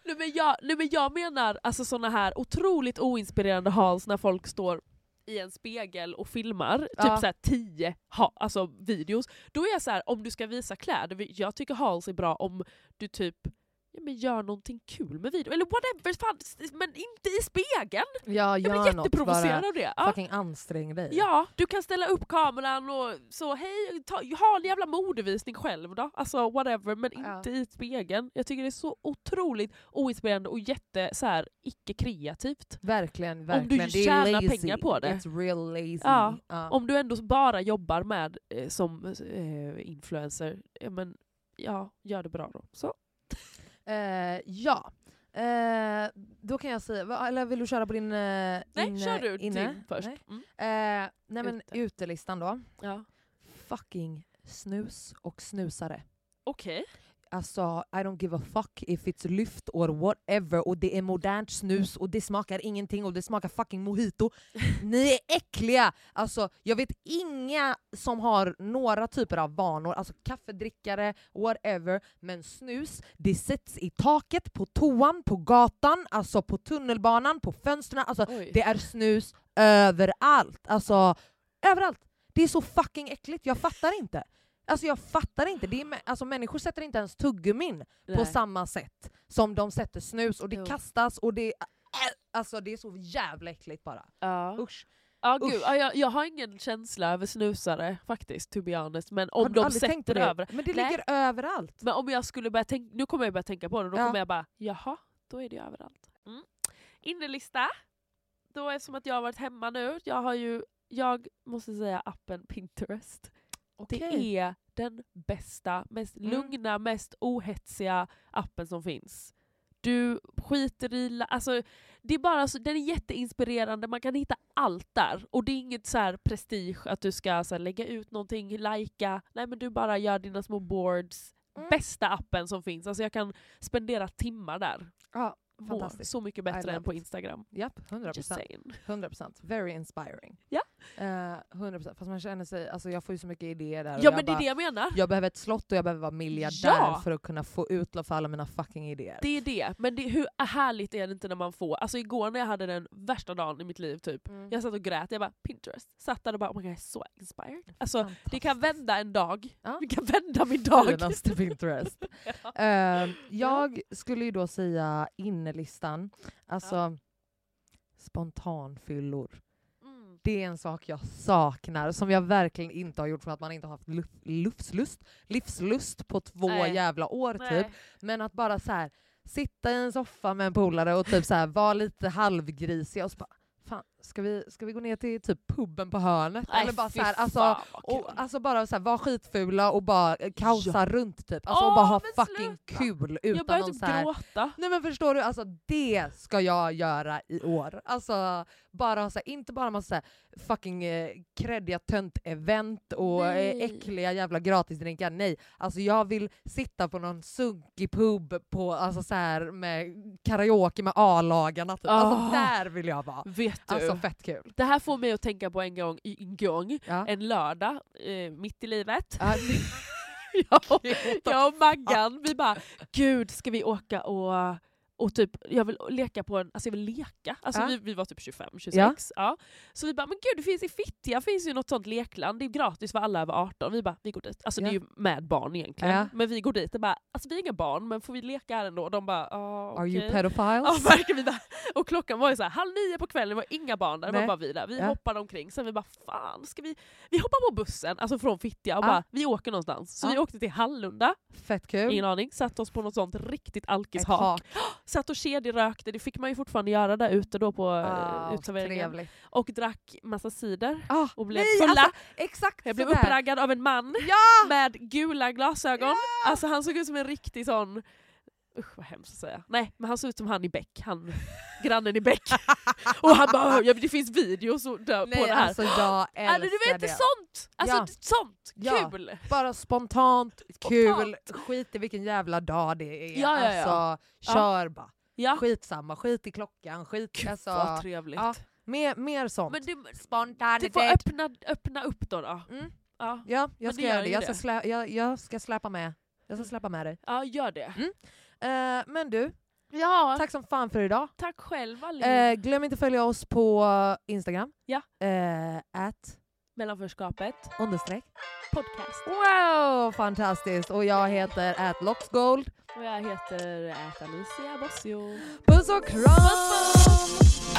Nej, men jag, nej, men jag menar alltså såna här otroligt oinspirerande hals när folk står i en spegel och filmar typ Ja. så här tio ha, alltså videos. Då är jag så här, om du ska visa kläder, jag tycker hals är bra om du typ ja, men gör någonting kul med video. Eller whatever, fan, men inte i spegeln! jag Jag blir jätteprovocerad av det. Ja. fucking ansträng dig. Ja, du kan ställa upp kameran och så hej, ta, ha en jävla modevisning själv då. Alltså whatever, men Ja. inte i spegeln. Jag tycker det är så otroligt oinspirerande och jätte så här, icke-kreativt. Verkligen, du verkligen. det är tjänar lazy. pengar på det. It's real lazy. Ja, Ja. Om du ändå bara jobbar med eh, som eh, influencer, ja, men ja, gör det bra då. Så. Eh, ja. Eh, då kan jag säga, va- eller vill du köra på din eh, Nej, inne- kör du inne? Tim först. Nej. Mm. Eh, nej men Ute. utelistan då. Ja. Fucking snus och snusare. Okej. Alltså I don't give a fuck if it's lyft or whatever och det är modernt snus och det smakar ingenting och det smakar fucking mojito. Ni är äckliga! Alltså, jag vet inga som har några typer av vanor, alltså kaffedrickare, whatever, men snus, det sätts i taket, på toan, på gatan, alltså på tunnelbanan, på fönstren, alltså Oj. det är snus överallt. Alltså överallt. Det är så fucking äckligt, jag fattar inte. Alltså jag fattar inte. Det är, alltså, människor sätter inte ens tuggummin på Nej. samma sätt som de sätter snus och det Jo. kastas och det... Alltså det är så jävla äckligt bara. Ja. Usch. Ja, gud, Usch. ja, jag, jag har ingen känsla över snusare faktiskt, to be honest. Men om de på sätter det? över... Men det Nej. ligger överallt. Men om jag skulle börja tänka, nu kommer jag börja tänka på det, då Ja. kommer jag bara jaha, då är det överallt. Mm. Innelista. Då är det som att jag har varit hemma nu, jag har ju, jag måste säga appen Pinterest. Det är den bästa, mest Mm. lugna, mest ohetsiga appen som finns. Du skiter i... Alltså, det är bara så, den är jätteinspirerande, man kan hitta allt där. Och det är inget så här prestige att du ska så här, lägga ut någonting, lajka. Nej men du bara gör dina små boards. Mm. Bästa appen som finns. Alltså jag kan spendera timmar där. Ja, Mår fantastiskt. så mycket bättre än på. Instagram. Japp, 100%. Just saying. 100%. Very inspiring. Ja. Eh, 100%. Fast man känner sig, alltså jag får ju så mycket idéer där. Ja men det är bara- det jag menar. Jag behöver ett slott och jag behöver vara miljardär Ja! för att kunna få utlopp för alla mina fucking idéer. Det är det, men det, hur härligt är det inte när man får... Alltså igår när jag hade den värsta dagen i mitt liv typ, Mm. jag satt och grät, jag bara Pinterest, satt där och bara oh my God, jag är så inspired. Alltså det kan vända en dag, Ja. det kan vända min dag. Finaste Pinterest. Ja. Eh, jag skulle ju då säga innelistan, alltså spontanfyllor. Det är en sak jag saknar, som jag verkligen inte har gjort för att man inte har haft livslust, livslust på två Nej. jävla år Nej. typ. Men att bara så här sitta i en soffa med en polare och typ så här vara lite halvgrisig och så bara Fan, ska vi, ska vi gå ner till typ puben på hörnet? Nej, Eller bara så här, alltså, fan, och, alltså bara så här, vara skitfula och bara eh, kaosa runt typ. Alltså Åh, och bara ha fucking sluta. kul jag utan börjar någon typ här, gråta. Nej men förstår du, alltså det ska jag göra i år. Alltså bara ha så här, inte bara massa fucking eh, kreddiga tönt-event och eh, Nej. äckliga jävla gratisdrinkar. Nej, alltså jag vill sitta på någon sunkig pub på, alltså så här, med karaoke med A-lagarna. Typ. Alltså Ah. där vill jag vara. Vet du? Alltså fett kul. det här får mig att tänka på en gång, en gång Ja. en lördag, eh, mitt i livet. Ja, jag, och- jag och Maggan, vi bara gud ska vi åka och och typ, jag vill leka på en, alltså jag vill leka. Alltså Ja. vi, vi var typ 25, 26. Ja. Så vi bara, men gud det finns i Fittja finns ju något sånt lekland, det är gratis för alla över 18. Vi bara, vi går dit. Alltså det är Ja. ju med barn egentligen. Ja. Men vi går dit och bara, alltså vi är inga barn men får vi leka här ändå? Och de bara, ja Are you pedophiles? Ja verkligen. Vi bara, och klockan var ju så här, halv nio på kvällen, det var inga barn där, det var bara vi där. Vi Ja. hoppade omkring, sen vi bara fan, ska vi... Vi hoppar på bussen, alltså från Fittja och Ja. bara, vi åker någonstans. Så Ja. vi åkte till Hallunda, Fett kul. ingen aning, satt oss på något sånt riktigt alkishak. Satt och kedjerökte, det fick man ju fortfarande göra där ute då på Ah, uh, uteserveringen. trevligt. Och drack massa cider. Ah, Och blev nej, fulla. Alltså, exakt Jag blev sådär. uppraggad av en man Ja! med gula glasögon. Alltså han såg ut som en riktig sån... Usch vad hemskt att säga. Nej, men han såg ut som han i Beck, han grannen i Beck. och han bara ja, det finns videos och, där, på Nej det här. alltså jag älskar Alltså, du vet det. det sånt! Alltså Ja. sånt! Ja. Kul! Bara spontant, kul, Spontant. skit i vilken jävla dag det är. Ja, ja, ja. Alltså, kör bara. Ja. Skitsamma, skit i klockan, skit Gud alltså, vad trevligt. ja, mer, mer sånt. Men du, du Spontanitet. får öppna, öppna upp då. då. Mm. Ja. Ja, jag ska det gör göra det. Jag ska, det. slä, jag, jag ska släpa med. Jag ska släppa med dig. ja, gör det. Eh, men du, Ja, tack, som fan för idag. tack själv. Eh, glöm inte att följa oss på Instagram. Ja. Eh, at Mellanförskapet understreck. podcast. Wow, fantastiskt! Och jag heter at locksgold. Och jag heter Ät Alicia Bossio. Puss och kram!